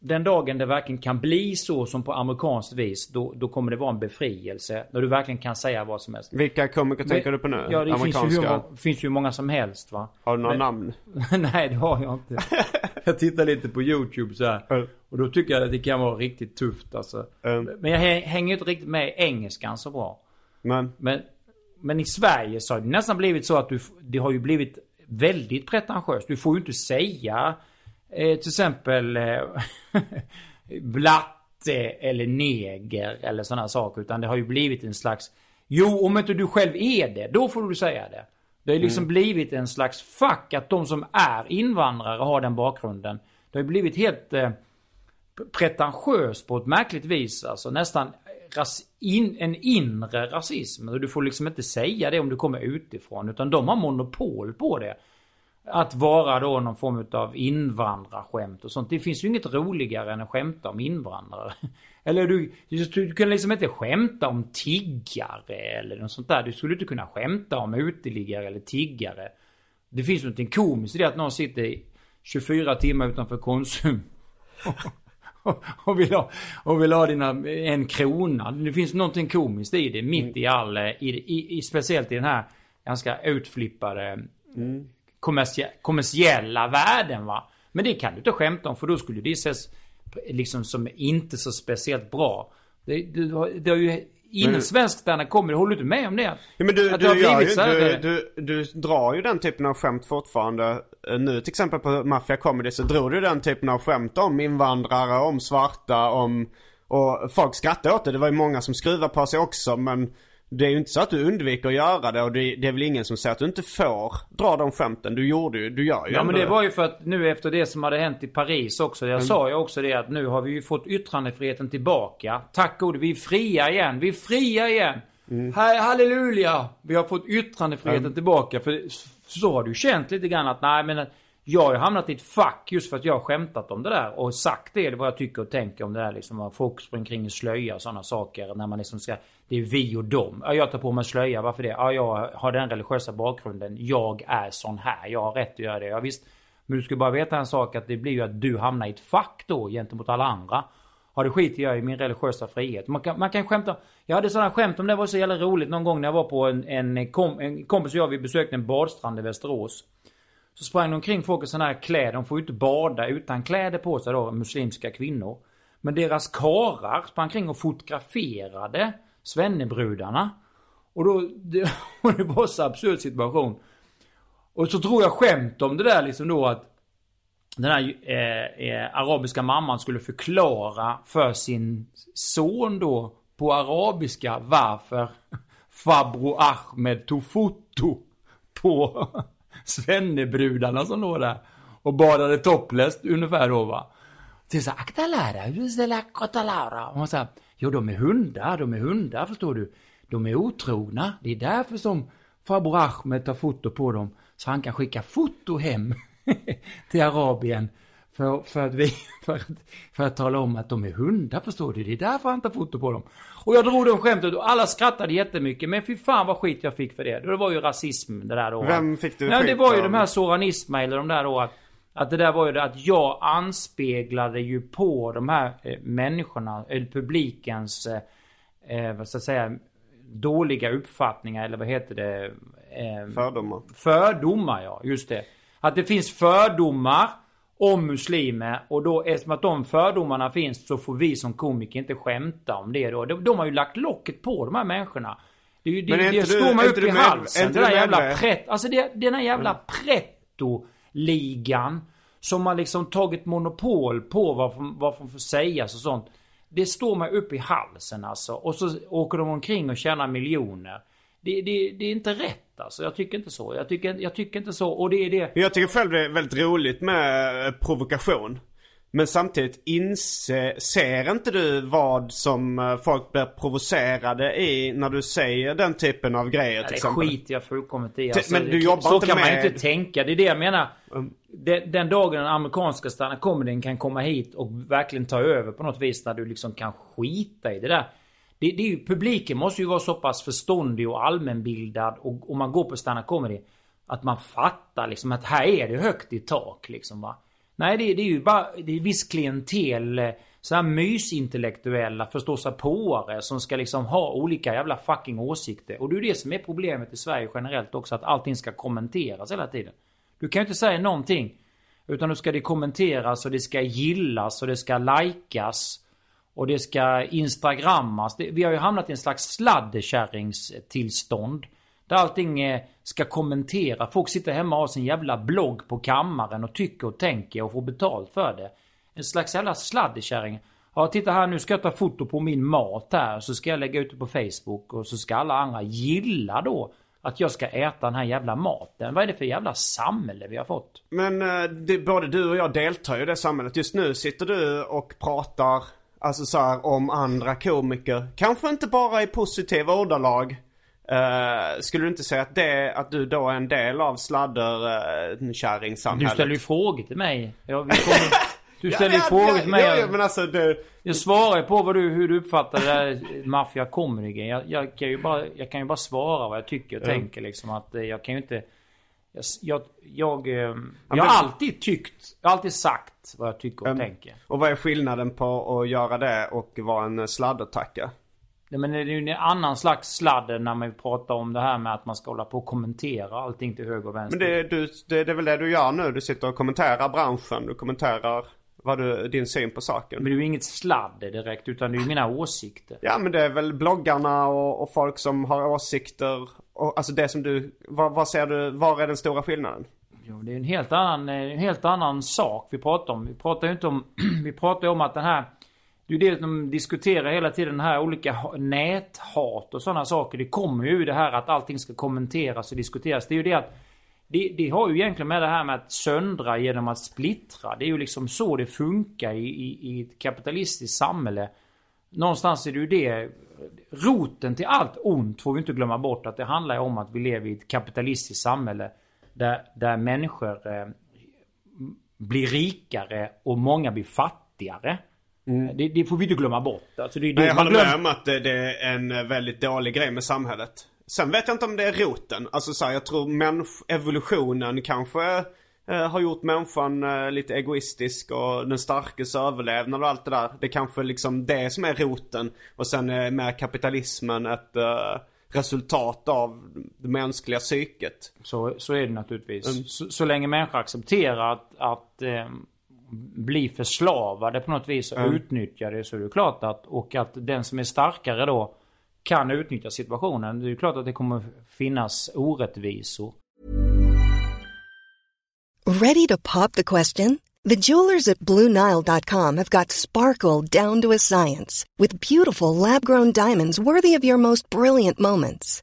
den dagen det verkligen kan bli så som på amerikanskt vis, då, då kommer det vara en befrielse. När du verkligen kan säga vad som helst. Vilka komiker tänker du på nu? Ja, det finns ju, hur finns ju många som helst va. Har du några Men- namn? Nej, det har jag inte. jag tittar lite på YouTube så här. Mm. Och då tycker jag att det kan vara riktigt tufft alltså. Mm. Men jag hä- hänger inte riktigt med i engelskan så bra. Men, Men, men i Sverige så har det nästan blivit så att du, det har ju blivit väldigt pretentiöst. Du får ju inte säga till exempel eh, blatte eller neger eller sådana saker. Utan det har ju blivit en slags... Jo, om inte du själv är det, då får du säga det. Det har liksom blivit en slags fack att de som är invandrare har den bakgrunden. Det har ju blivit helt eh, pretentiöst på ett märkligt vis. Alltså nästan in, en inre rasism. Du får liksom inte säga det om du kommer utifrån. Utan de har monopol på det. Att vara då någon form av invandrarskämt och sånt. Det finns ju inget roligare än att skämta om invandrare. Eller du, du kan liksom inte skämta om tiggare eller något sånt där. Du skulle inte kunna skämta om uteliggare eller tiggare. Det finns någonting komiskt i det att någon sitter i 24 timmar utanför Konsum. och, vill ha, och vill ha dina en krona. Det finns någonting komiskt i det. Mitt i all, eh, i, i, i, speciellt i den här ganska utflippade kommersie, kommersiella världen va. Men det kan du inte skämta om för då skulle det ses liksom som inte så speciellt bra. Det, det, har- det har ju inom Men- svensk standard kommer håller du inte med om det? ja, men du, Att du, gör ju, du, du, du drar ju den typen av skämt fortfarande. Eh, Nu till exempel på Mafia Comedy så drog du den typen av skämt om invandrare, om svarta, om... Och folk skrattade åt det. Det var ju många som skruvade på sig också men... Det är ju inte så att du undviker att göra det och det, det är väl ingen som säger att du inte får dra de skämten. Du gjorde ju, du gör ju Ja men det var ju för att nu efter det som hade hänt i Paris också. Jag sa ju också det att nu har vi ju fått yttrandefriheten tillbaka. Tack gode, vi är fria igen. Vi är fria igen. Här, halleluja! Vi har fått yttrandefriheten tillbaka. För så har du känt lite grann att nej men jag har hamnat i ett fack just för att jag har skämtat om det där och sagt det, vad jag tycker och tänker om det där liksom. Folk springer kring i slöja och sådana saker. När man liksom ska, det är vi och dem. Ja, jag tar på mig slöja, varför det? Ja, jag har den religiösa bakgrunden. Jag är sån här, jag har rätt att göra det. Ja, visst. Men du ska bara veta en sak att det blir ju att du hamnar i ett fack då gentemot alla andra. Har det skiter jag i min religiösa frihet. Man kan, man kan skämta. Jag hade sådana skämt om det var så jävla roligt någon gång när jag var på en, en, kom, en kompis och jag vi besökte en badstrand i Västerås. Så sprang de omkring folk i sådana här kläder. De får ju inte bada utan kläder på sig då, muslimska kvinnor. Men deras karar sprang kring och fotograferade svennebrudarna. Och då, det, och det var så absurd situation. Och så tror jag skämt om det där liksom då att den här eh, eh, arabiska mamman skulle förklara för sin son då på arabiska varför Fabro Ahmed tog foto på svennebrudarna som låg där och badade topless ungefär då va. Det är så akta lära, hur ska jag akta Lara? Och jo de är hundar, de är hundar förstår du. De är otrogna, det är därför som farbror Ahmed tar foto på dem. Så han kan skicka foto hem till Arabien. För, för, att vi, för, att, för att tala om att de är hundar förstår du. Det är därför han tar foto på dem. Och jag drog det skämtet och alla skrattade jättemycket. Men fy fan vad skit jag fick för det. Det var ju rasism det där då. Vem fick du Nej, det skit var ju av? de här Soran Ismail eller de där då att, att det där var ju det att jag anspeglade ju på de här eh, människorna, eller publikens, eh, eh, vad ska jag säga, dåliga uppfattningar eller vad heter det? Eh, Fördomar. Fördomar ja, just det. Att det finns fördomar om muslimer och då eftersom att de fördomarna finns så får vi som komiker inte skämta om det då. De, de har ju lagt locket på de här människorna. Det, det, Men det du- står man upp i med- halsen. Det där jävla pret, alltså det, den här jävla Ligan. som har liksom tagit monopol på vad, som- vad som får sägas och sånt. Det står mig upp i halsen alltså. Och så åker de omkring och tjänar miljoner. Det, det, det är inte rätt alltså. Jag tycker inte så. Jag tycker, jag tycker inte så. Och det är det. Jag tycker själv det är väldigt roligt med provokation. Men samtidigt inse, ser inte du vad som eh, folk blir provocerade i när du säger den typen av grejer Ja, till det exempel? skiter jag fullkomligt i. Alltså, men du det- jobbar så inte kan man med- inte tänka. Det är det jag menar. Den, den dagen den amerikanska stand comedyn kan komma hit och verkligen ta över på något vis. När du liksom kan skita i det där. Det, det är ju, publiken måste ju vara så pass förståndig och allmänbildad och, och man går på stand comedy. Att man fattar liksom att här är det högt i tak liksom va. Nej det, det är ju bara, det är viss klientel. så här mysintellektuella förståsigpåare som ska liksom ha olika jävla fucking åsikter. Och det är ju det som är problemet i Sverige generellt också. Att allting ska kommenteras hela tiden. Du kan ju inte säga någonting. Utan då ska det kommenteras och det ska gillas och det ska likas. Och det ska instagrammas. Vi har ju hamnat i en slags sladdekärringstillstånd. Där allting eh, ska kommentera. Folk sitter hemma och har sin jävla blogg på kammaren och tycker och tänker och får betalt för det. En slags jävla sladdekärring. Ja, titta här nu ska jag ta foto på min mat här. Så ska jag lägga ut det på Facebook. Och så ska alla andra gilla då att jag ska äta den här jävla maten. Vad är det för jävla samhälle vi har fått? Men eh, det, både du och jag deltar ju i det samhället. Just nu sitter du och pratar alltså så här, om andra komiker. Kanske inte bara i positiva ordalag. Uh, skulle du inte säga att, det, att du då är en del av sladderkärringsamhället? Du ställer ju frågor till mig. Ja, vi kommer... Du ställer ju frågor till mig. Ja, ja, men alltså det, Jag svarar på vad du, hur du uppfattar det där maffia jag, jag, kan ju bara, jag kan ju bara svara vad jag tycker och tänker liksom att eh, jag kan ju inte... Jag, jag, jag, eh, jag men- har alltid tyckt, jag har alltid sagt vad jag tycker och tänker. Och vad är skillnaden på att göra det och vara en eh, sladdertacka? Men det är ju en annan slags sladder när man pratar om det här med att man ska hålla på och kommentera allting till höger och vänster. Men det, du, det, det är väl det du gör nu? Du sitter och kommenterar branschen. Du kommenterar vad du, din syn på saken. Men det är ju inget sladder direkt utan det är ju mina åsikter. Ja men det är väl bloggarna och, och folk som har åsikter. Och, alltså det som du, vad, vad ser du, var är den stora skillnaden? Jo, det är en helt annan, en helt annan sak vi pratar om. Vi pratar ju inte om... Vi pratar ju om att den här det är ju det de diskuterar hela tiden, den här olika näthat och sådana saker. Det kommer ju det här att allting ska kommenteras och diskuteras. Det är ju det att det, det har ju egentligen med det här med att söndra genom att splittra. Det är ju liksom så det funkar i, i, i ett kapitalistiskt samhälle. Någonstans är det ju det. Roten till allt ont får vi inte glömma bort att det handlar ju om att vi lever i ett kapitalistiskt samhälle. Där, där människor eh, blir rikare och många blir fattigare. Det, det får vi inte glömma bort. Alltså det, det, Nej, jag håller med glöm- om att det, det är en eh, väldigt dålig grej med samhället. Sen vet jag inte om det är roten. Alltså så här, jag tror människ- evolutionen kanske eh, har gjort människan eh, lite egoistisk och den starkes överlevnad och allt det där. Det är kanske liksom det som är roten. Och sen är mer kapitalismen ett eh, resultat av det mänskliga psyket. Så, så är det naturligtvis. Mm. Så, så länge människor accepterar att, att eh, bli förslavade på något vis och Mm. utnyttja det så är det klart att och att den som är starkare då kan utnyttja situationen. Det är ju klart att det kommer finnas orättvisor. Ready to pop the question? The jewelers at BlueNile.com have got sparkle down to a science with beautiful lab grown diamonds worthy of your most brilliant moments.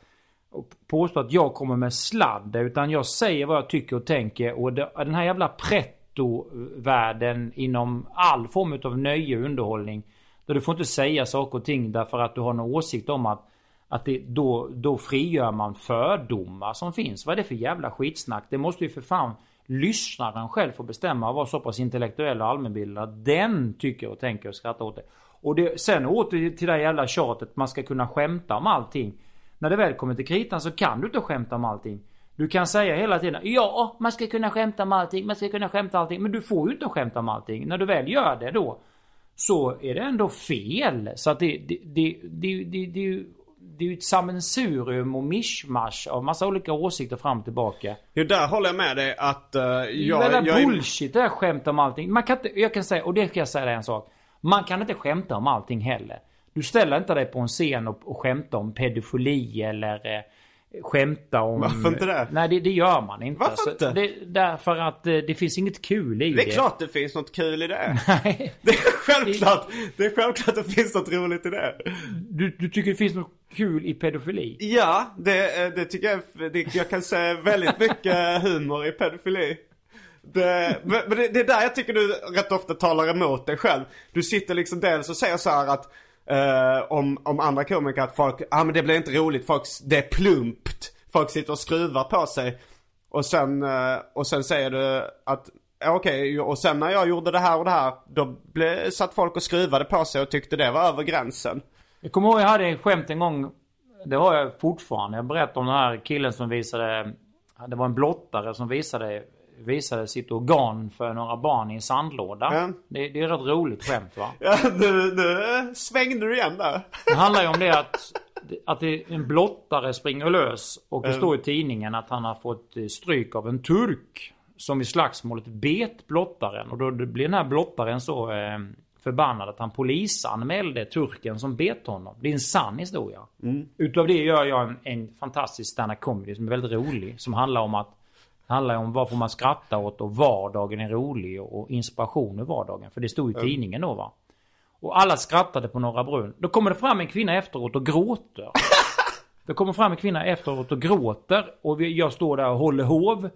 och påstå att jag kommer med sladd. Utan jag säger vad jag tycker och tänker. Och det, den här jävla pretto-världen inom all form av nöje och underhållning. Där du får inte säga saker och ting därför att du har en åsikt om att att det, då, då frigör man fördomar som finns. Vad är det för jävla skitsnack? Det måste ju för fan lyssnaren själv få bestämma och vara så pass intellektuell och allmänbildad. Den tycker och tänker och skrattar åt det. Och det, sen åter till det här jävla tjatet. Man ska kunna skämta om allting. När det väl kommer till kritan så kan du inte skämta om allting. Du kan säga hela tiden ja, man ska kunna skämta om allting, man ska kunna skämta om allting. Men du får ju inte skämta om allting. När du väl gör det då så är det ändå fel. Så att det, det, det, det, det, det, det är ju ett sammelsurium och mischmasch av massa olika åsikter fram och tillbaka. Jo, där håller jag med dig att uh, Det är jag, jag bullshit det här skämt om allting. Man kan inte, jag kan säga, och det kan jag säga en sak. Man kan inte skämta om allting heller. Du ställer inte dig på en scen och, och skämta om pedofili eller eh, skämta om... Varför inte det? Nej, det, det gör man inte. Varför inte? Det, därför att eh, det finns inget kul i det. Det är klart det finns något kul i det. Nej. Det är självklart. Det är självklart att det finns något roligt i det. Du, du tycker det finns något kul i pedofili? Ja, det, eh, det tycker jag. Det, jag kan se väldigt mycket humor i pedofili. Det, men det, det är där jag tycker du rätt ofta talar emot dig själv. Du sitter liksom dels och säger så här att eh, om, om andra komiker att folk, ja ah, men det blir inte roligt, folk, det är plumpt. Folk sitter och skruvar på sig. Och sen, eh, och sen säger du att okej, okej, och sen när jag gjorde det här och det här, då blev, satt folk och skruvade på sig och tyckte det var över gränsen. Jag kommer ihåg jag hade en skämt en gång. Det har jag fortfarande. Jag berättade om den här killen som visade. Det var en blottare som visade, visade sitt organ för några barn i en sandlåda. Ja. Det, det är ett rätt roligt skämt va? Ja, nu, nu svängde du igen där. Det handlar ju om det att, att det, en blottare springer lös. Och det står i tidningen att han har fått eh, stryk av en turk. Som i slagsmålet bet blottaren. Och då blir den här blottaren så eh, förbannad att han polisanmälde turken som bet honom. Det är en sann historia. Utav det gör jag en, en fantastisk stand comedy som är väldigt rolig. Som handlar om att handlar om vad får man skratta åt och vardagen är rolig och, inspiration i vardagen. För det stod i tidningen då va. Och alla skrattade på Norra Brunn. Då kommer det fram en kvinna efteråt och gråter. Det kommer fram en kvinna efteråt och gråter. Och vi, jag står där och håller hov.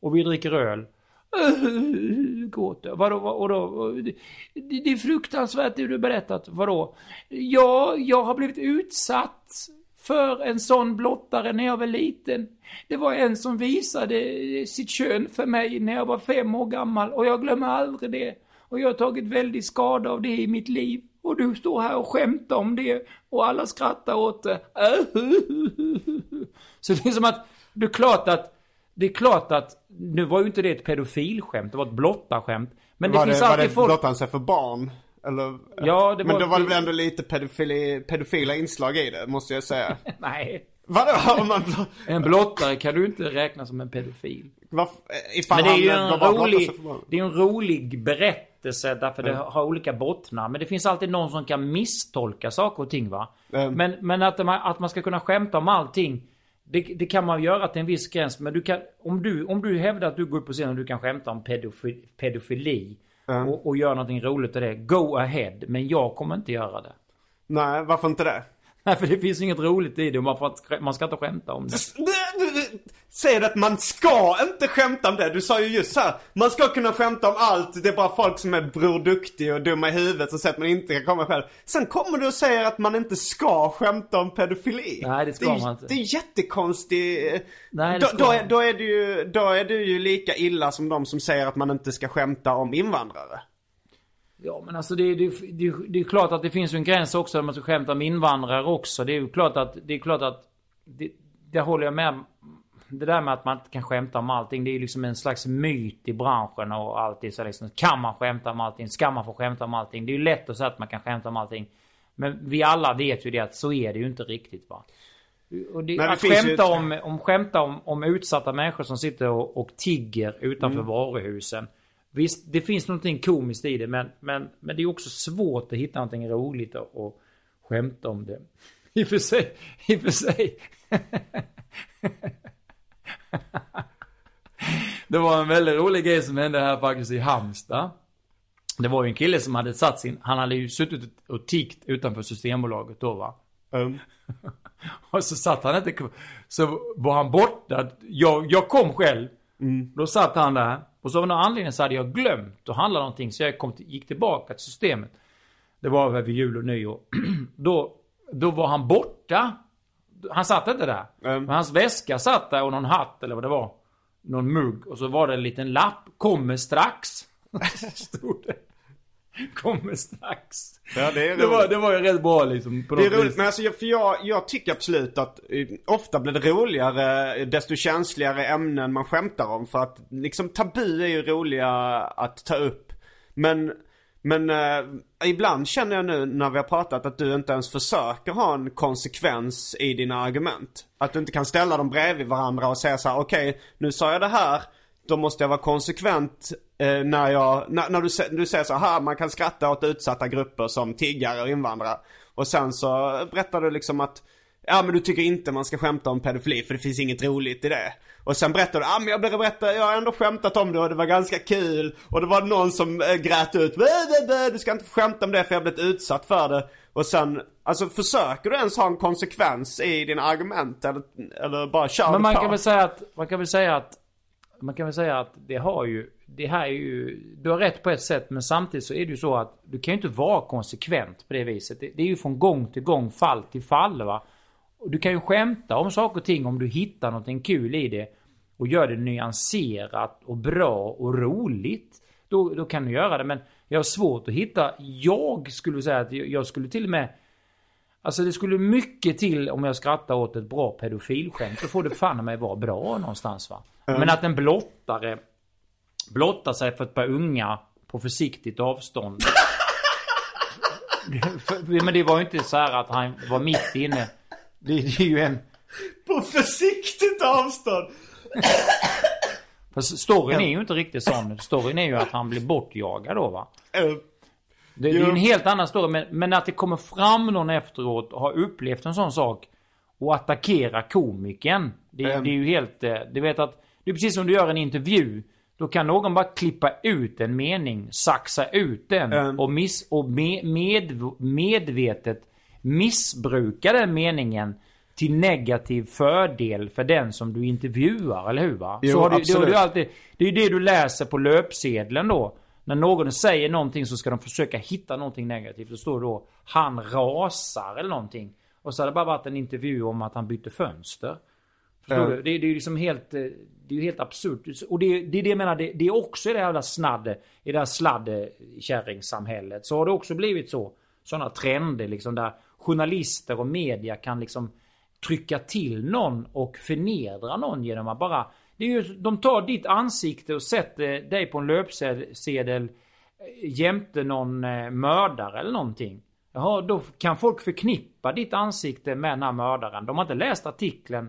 Och vi dricker öl. Gråter. Vadå? Då, det, det är fruktansvärt det du berättat. Vadå? Ja, jag har blivit utsatt för en sån blottare när jag var liten. Det var en som visade sitt kön för mig när jag var fem år gammal. Och jag glömmer aldrig det. Och jag har tagit väldigt skada av det i mitt liv. Och du står här och skämtar om det. Och alla skrattar åt det. Så det är som att, det är klart att, det är klart att, nu var ju inte det ett pedofilskämt, det var ett blottarskämt. Men det var finns det, var alltid det folk... blottade han sig för barn? Eller? Ja, det Men var- då var det väl ändå lite pedofili, pedofila inslag i det, måste jag säga. Nej. Vadå? Man, En blottare kan du inte räkna som en pedofil. varför, ifall Men det är ju en rolig, det är en rolig berättelse därför det har olika bottnar. Men det finns alltid någon som kan misstolka saker och ting va. Mm. Men, men att, man, att man ska kunna skämta om allting. Det, det kan man göra till en viss gräns. Men du kan, om, du, om du hävdar att du går upp på scenen och du kan skämta om pedofi, pedofili. Och, och göra någonting roligt av det. Go ahead. Men jag kommer inte göra det. Nej, varför inte det? Nej, för det finns inget roligt i det. Man, får man ska inte skämta om det. Säger du att man ska inte skämta om det? Du sa ju just så här, man ska kunna skämta om allt. Det är bara folk som är Bror Duktig och dumma i huvudet som säger att man inte kan komma själv. Sen kommer du och säger att man inte ska skämta om pedofili. Nej, det ska är, man inte. Det är jättekonstigt. Nej, det då, ska då, man är, då, är du då är du ju lika illa som de som säger att man inte ska skämta om invandrare. Ja men alltså det, det, det, det är klart att det finns en gräns också där man ska skämta om invandrare också. Det är ju klart att, det är klart att, det, det håller jag med. Det där med att man inte kan skämta om allting, det är ju liksom en slags myt i branschen och alltid så liksom, kan man skämta om allting? Ska man få skämta om allting? Det är ju lätt att säga att man kan skämta om allting. Men vi alla vet ju det att så är det ju inte riktigt va. Och det, Men det att finns skämta, ett- om, om, skämta om, om utsatta människor som sitter och, och tigger utanför Mm. varuhusen. Visst, det finns någonting komiskt i det men, men, men det är också svårt att hitta någonting roligt och, och skämta om det. I och för sig, i och för sig. det var en väldigt rolig grej som hände här faktiskt i Halmstad. Det var ju en kille som hade satt sin, han hade ju suttit och tiggt utanför Systembolaget då va. Um, Och så satt han inte. Så var han borta. Jag, jag kom själv. Då satt han där. Och så av någon anledning så hade jag glömt att handla någonting. Så jag kom till, gick tillbaka till systemet. Det var över jul och nyår. då, då var han borta. Han satt inte där. Mm. Men hans väska satt där och någon hatt eller vad det var. Någon mugg. Och så var det en liten lapp. Kommer strax. Stod det. Kommer strax. ja, det är Det var, det var ju rätt bra liksom. På Det är roligt, vis. men alltså för jag, jag tycker absolut att eh, ofta blir det roligare eh, desto känsligare ämnen man skämtar om. För att liksom tabu är ju roliga att ta upp. Men, men eh, ibland känner jag nu när vi har pratat att du inte ens försöker ha en konsekvens i dina argument. Att du inte kan ställa dem bredvid varandra och säga så här: okej nu sa jag det här. Då måste jag vara konsekvent eh, när jag, när, när du, du säger så här, man kan skratta åt utsatta grupper som tiggare och invandrare. Och sen så berättar du liksom att, ja men du tycker inte man ska skämta om pedofili för det finns inget roligt i det. Och sen berättar du, ja men jag blev berätta, jag har ändå skämtat om det och det var ganska kul. Och det var någon som äh, grät ut, "Bä, bä, bä, du ska inte skämta om det för jag har blivit utsatt för det. Och sen, alltså försöker du ens ha en konsekvens i dina argument eller, eller bara kör Men man på? kan väl säga att, man kan väl säga att, man kan väl säga att det har ju, det här är ju, du har rätt på ett sätt men samtidigt så är det ju så att du kan ju inte vara konsekvent på det viset. Det, det är ju från gång till gång, fall till fall va. Och du kan ju skämta om saker och ting om du hittar någonting kul i det och gör det nyanserat och bra och roligt. Då, då kan du göra det men jag har svårt att hitta, jag skulle säga att jag skulle till och med Alltså det skulle mycket till om jag skrattar åt ett bra pedofilskämt. Då får det fan mig vara bra någonstans va. Men att en blottare blottar sig för ett par unga på försiktigt avstånd. Men det var ju inte så här att han var mitt inne. Det, är ju en... På försiktigt avstånd! Fast storyn är ju inte riktigt sån. Storyn är ju att han blir bortjagad då va. Det, det är ju en helt annan story. Men, men att det kommer fram någon efteråt och har upplevt en sån sak och attackera komikern. Det, Ehm. det är ju helt... eh, Du vet att... Det är precis som du gör en intervju. Då kan någon bara klippa ut en mening, saxa ut den Ehm. och, miss, och med, med, medvetet missbruka den meningen till negativ fördel för den som du intervjuar, eller hur va? Jo, Så har du, det, absolut. du alltid, det är ju det du läser på löpsedeln då. När någon säger någonting så ska de försöka hitta någonting negativt. Det står då han rasar eller någonting. Och så har det bara varit en intervju om att han bytte fönster. Förstår du? Det, det är ju liksom helt... eh, Det är ju helt absurt. Och det, det är det jag menar, det, det är också i det här jävla snadde, i det här sladdkärringsamhället. Så har det också blivit så. Sådana trender liksom där journalister och media kan liksom trycka till någon och förnedra någon genom att bara... Det är ju, de tar ditt ansikte och sätter dig på en löpsedel eh, jämte någon eh, mördare eller någonting. Jaha, då kan folk förknippa ditt ansikte med den här mördaren. De har inte läst artikeln.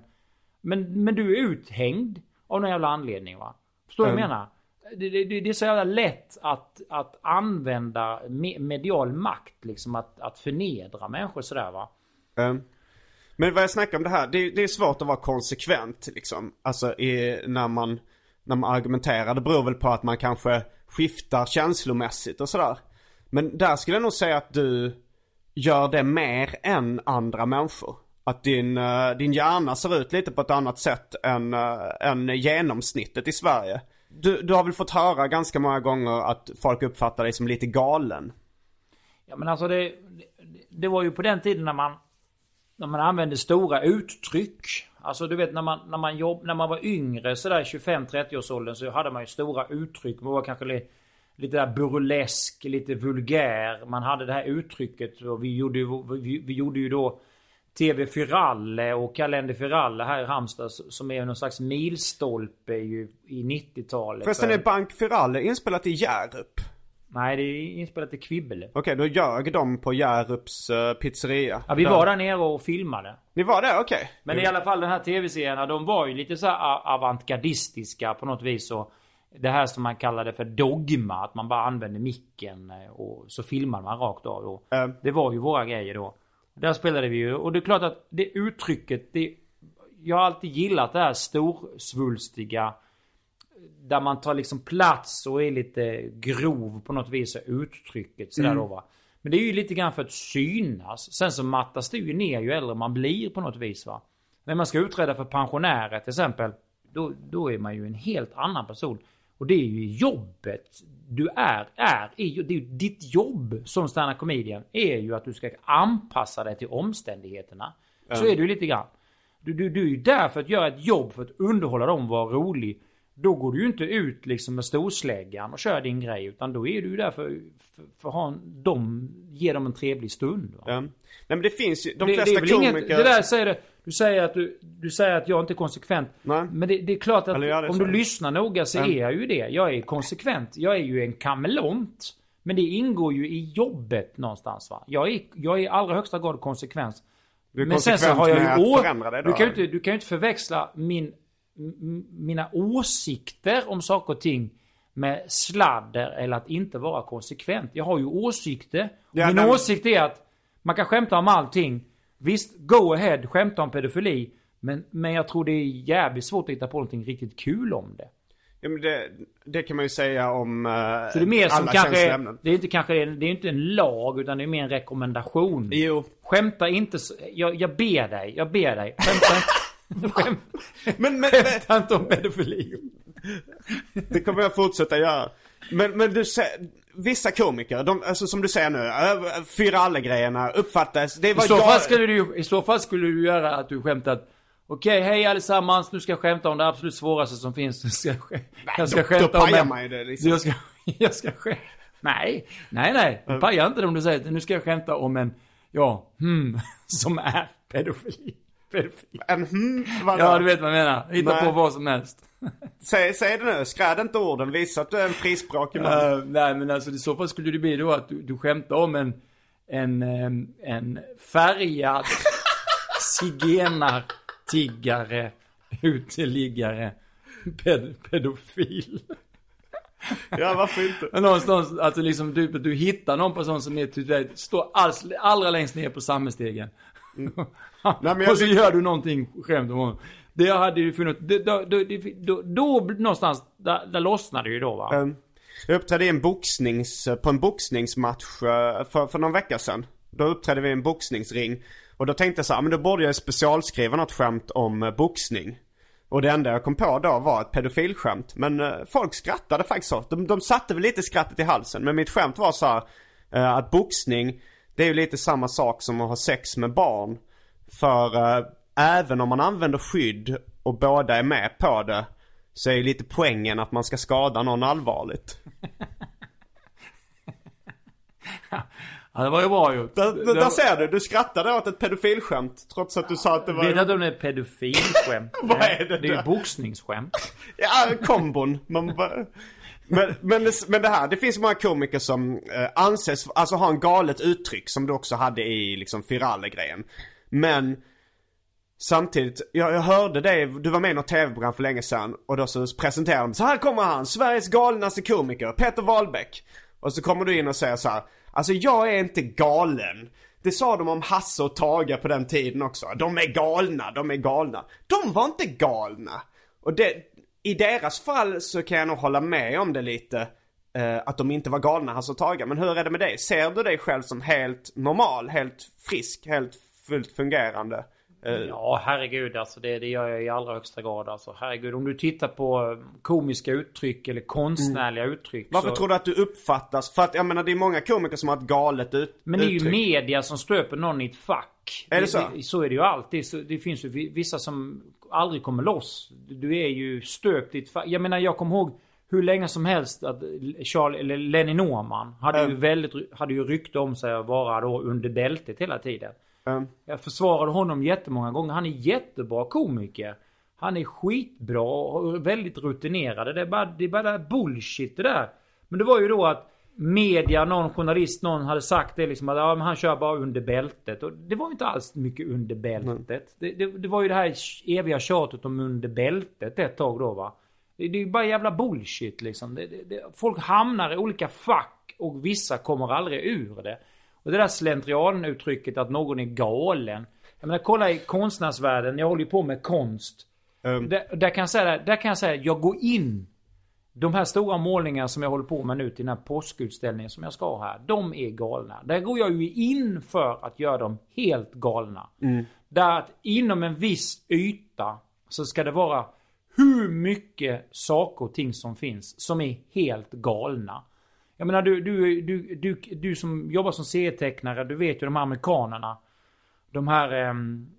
Men, men du är uthängd av någon jävla anledning va? Förstår du vad jag Mm. menar? Det, det, det är så jävla lätt att, att använda me, medial makt liksom. Att, att förnedra människor sådär va. Ehm, Men vad jag snackar om det här, det, är- det är svårt att vara konsekvent liksom. Alltså i, när, man, när man argumenterar. Det beror väl på att man kanske skiftar känslomässigt och sådär. Men där skulle jag nog säga att du gör det mer än andra människor. Att din, eh, din hjärna ser ut lite på ett annat sätt än, eh, än genomsnittet i Sverige. Du, du har väl fått höra ganska många gånger att folk uppfattar dig som lite galen. Ja men alltså det, det, det var ju på den tiden när man när man använde stora uttryck. Alltså du vet när man, när man, jobb, när man var yngre sådär 25-30 års åldern så hade man ju stora uttryck. Man var kanske li, lite där burlesk, lite vulgär. Man hade det här uttrycket och vi gjorde ju, vi, vi gjorde ju då TV Firalle och Kalender Firalle här i Halmstad som är någon slags milstolpe ju i 90-talet. Förresten För- är Bank Firalle inspelat i Hjärup. Nej det är inspelat i Kvibbele. Okej, då ljög de på Hjärups uh, pizzeria. Ja, vi var där nere och filmade. Ni var där? Okej. Men i alla fall den här tv-serierna, de var ju lite så avantgardistiska på något vis. Och det här som man kallade för dogma, att man bara använde micken eh, och så filmar man rakt av då. Mm. Det var ju våra grejer då. Där spelade vi ju, och det är klart att det uttrycket, det, jag har alltid gillat det här storsvulstiga. Där man tar liksom plats och är lite grov på något vis, uttrycket sådär Mm. då va. Men det är ju lite grann för att synas. Sen så mattas det ju ner ju äldre man blir på något vis va. När man ska utreda för pensionärer till exempel. Då, då är man ju en helt annan person. Och det är ju jobbet du är, är, är ju, det är ju ditt jobb som stand comedian är ju att du ska anpassa dig till omständigheterna. Så är ju lite grann. Du, du, du är ju där för att göra ett jobb för att underhålla dem vara rolig. Då går du ju inte ut liksom med storsläggan och kör din grej. Utan då är du ju där för, för, för att ha en, dem, ge dem en trevlig stund. Va? Ja. Nej men det finns ju, de det, flesta det komiker... inget, det där säger du, du säger att du, du säger att jag inte är konsekvent. Nej. Men det, det är klart att är om du lyssnar noga så Ja. är jag ju det. Jag är konsekvent. Jag är ju en kameleont. Men det ingår ju i jobbet någonstans va. Jag är, jag är i allra högsta grad konsekvens. Du är Men sen så konsekvent har jag med ju å- förändra dig då? du kan, ju inte, du kan inte förväxla min, mina åsikter om saker och ting med sladder eller att inte vara konsekvent. Jag har ju åsikter. Ja, Min men- åsikt är att man kan skämta om allting. Visst, go ahead, skämta om pedofili. Men, men jag tror det är jävligt svårt att hitta på någonting riktigt kul om det. Ja, men det, det kan man ju säga om uh, Så det är mer som kanske, det är inte kanske, det är inte en lag utan det är mer en rekommendation. Jo. Skämta inte så, jag, jag ber dig, jag ber dig. Skämta inte, Men, men, skämta inte om pedofili. det kommer jag fortsätta göra. Men, men du säger, vissa komiker, de, alltså som du säger nu, äh, Firalle-grejerna uppfattas, det I var så, jag- fall skulle du, I så fall skulle du göra att du skämtat Okej, hej allesammans. Nu ska jag skämta om det absolut svåraste som finns. Nu ska jag, jag ska då- skämta då om en- man ju det, liksom. Jag ska, jag ska skämta. Nej, nej, nej. Du pajar inte det om du säger att nu ska jag skämta om en, ja, hmm, som är pedofili. Pedofili. En hmm, vadå? Ja, du vet vad jag menar. Hitta Nej. på vad som helst. Säg, säg det nu, skräd inte orden, visa att du är en frispråkig man. Uh, nej men alltså i så fall skulle det bli då att du, du skämtar om en, en, en färgad zigenartiggare, uteliggare, ped, pedofil. Ja, varför inte? Någonstans du liksom, du, du hittar någon person som är typ, står alls, allra längst ner på samhällsstegen. Mm. Nej, och så gör du någonting skämt om honom. Det hade ju funnits, då, då, då, då, någonstans, där, där lossnade ju då va? Um, jag uppträdde i en boxnings, på en boxningsmatch eh, för, för någon vecka sedan. Då uppträdde vi i en boxningsring. Och då tänkte jag så här, men då borde jag specialskriva något skämt om eh, boxning. Och det enda jag kom på då var ett pedofilskämt. Men eh, folk skrattade faktiskt så. De, de satte väl lite skrattet i halsen. Men mitt skämt var så här, att boxning, det är ju lite samma sak som att ha sex med barn. För eh, även om man använder skydd och båda är med på det så är ju lite poängen att man ska skada någon allvarligt. Ja, det var ju bra gjort. Där, Det- där, där ser du, du skrattade åt ett pedofilskämt trots att du sa att det var... Vet att de är pedofilskämt? Vad är det Det är ju boxningsskämt. Ja, kombon. Man bara... Men, men, det, men det här, det finns många komiker som eh, anses, alltså ha en galet uttryck som du också hade i liksom Firale-grejen. Men samtidigt, jag, jag hörde dig, du var med i något tv-program för länge sedan och då så presenterade de, så här kommer han, Sveriges galnaste komiker, Peter Wahlbeck. Och så kommer du in och säger så här, alltså jag är inte galen. Det sa de om Hasse och Tage på den tiden också. De är galna, de är galna. De var inte galna. Och det, i deras fall så kan jag nog hålla med om det lite. Eh, att de inte var galna, Hasse och Tage. Men hur är det med dig? Ser du dig själv som helt normal, helt frisk, helt fullt fungerande? Eh, Ja, herregud alltså. Det, det gör jag i allra högsta grad alltså. Herregud, om du tittar på eh, komiska uttryck eller konstnärliga uttryck. Varför så... tror du att du uppfattas? För att jag menar det är många komiker som har ett galet ut, Men det är ju uttryck. media som stöper någon i ett fack. Är det så? Det, så är det ju alltid. Så det finns ju vi- vissa som aldrig kommer loss. Du är ju stöpt i ett. Jag menar, jag kommer ihåg hur länge som helst att Charlie, eller Lenny Norman hade ju Mm. väldigt, hade ju rykte om sig att vara då under bältet hela tiden. Mm. Jag försvarade honom jättemånga gånger. Han är jättebra komiker. Han är skitbra och väldigt rutinerad. Det är bara, det är bara bullshit det där. Men det var ju då att media, någon journalist, någon hade sagt det liksom att ja, han kör bara under bältet. Och det var ju inte alls mycket under bältet. Det, det, det var ju det här eviga tjatet om under bältet ett tag då va. Det, det är ju bara jävla bullshit liksom. Folk hamnar i olika fack och vissa kommer aldrig ur det. Och det där slentrianuttrycket att någon är galen. Jag menar kolla i konstnärsvärlden, jag håller ju på med konst. Um, Där, där kan jag säga, där kan jag säga, jag går in. De här stora målningarna som jag håller på med nu till den här påskutställningen som jag ska ha här. De är galna. Där går jag ju in för att göra dem helt galna. Där att inom en viss yta så ska det vara hur mycket saker och ting som finns som är helt galna. Jag menar du, du, du, du, du som jobbar som serietecknare, du vet ju de här amerikanerna. De här... ehm,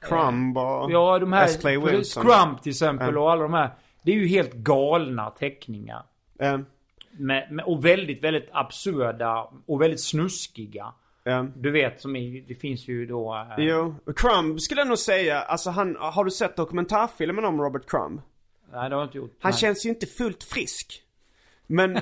Crumb och Ja, de här... S. Clay Wilson. Scrump till exempel Mm. och alla de här. Det är ju helt galna teckningar. Um, Med, med, och väldigt, väldigt absurda och väldigt snuskiga. um, Du vet, som i, det finns ju då... eh, jo, Crumb skulle jag nog säga, alltså han, har du sett dokumentärfilmen om Robert Crumb? Nej, det har jag inte gjort. Han Nej. känns ju inte fullt frisk. Men,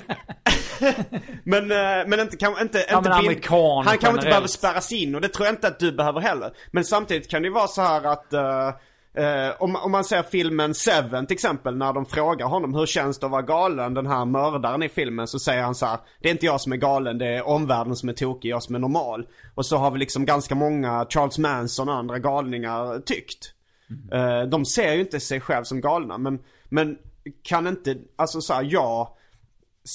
men, eh, men inte, kan, inte, Ja, inte men amerikan Han kanske inte behöver spärras in och det tror jag inte att du behöver heller. Men samtidigt kan det ju vara så här att eh, eh, om, om man ser filmen Seven till exempel när de frågar honom hur känns det att vara galen den här mördaren i filmen så säger han så här: Det är inte jag som är galen, det är omvärlden som är tokig, jag som är normal. Och så har vi liksom ganska många Charles Manson och andra galningar tyckt. Eh, de ser ju inte sig själv som galna men, men kan inte, alltså så här, jag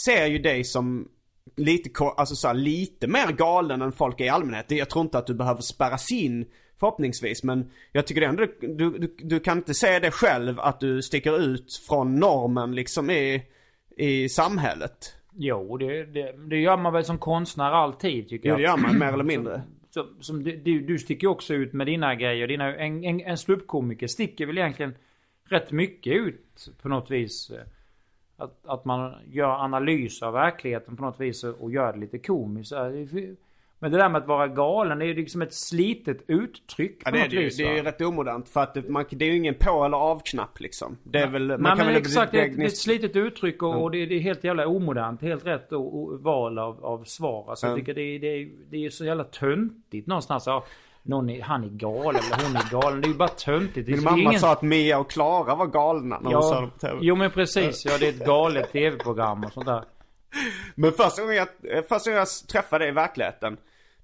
ser ju dig som lite, alltså så här, lite mer galen än folk är i allmänhet. Jag tror inte att du behöver spärras in förhoppningsvis men jag tycker ändå du, du, du, kan inte säga det själv att du sticker ut från normen liksom i, i samhället. Jo, det, det, det gör man väl som konstnär alltid tycker Jo jag. det gör man mer eller mindre. Som, som du, du, du sticker också ut med dina grejer. Dina, en en, en ståuppkomiker sticker väl egentligen rätt mycket ut på något vis. Att, att man gör analys av verkligheten på något vis och gör det lite komiskt. Men det där med att vara galen, det är ju liksom ett slitet uttryck Ja, det, är det, ju. vis. det är ju rätt omodernt för att det, man, det är ju ingen på eller avknapp liksom. Det är väl, man Nej, kan men väl exakt, det är, ett- det är ett slitet uttryck och, och det, är, det är helt jävla omodernt. Helt rätt och, och val av, av svar. Alltså, jag Ja. tycker det är, det, är, det är så jävla töntigt någonstans. Ja, någon är, han är galen eller hon är galen. Det är ju bara töntigt. Min mamma ingen- sa att Mia och Klara var galna när hon sa det Ja, på tv. jo men precis. Ja, det är ett galet tv-program och sånt där. Men första gången jag, eh, första gången jag träffade dig i verkligheten.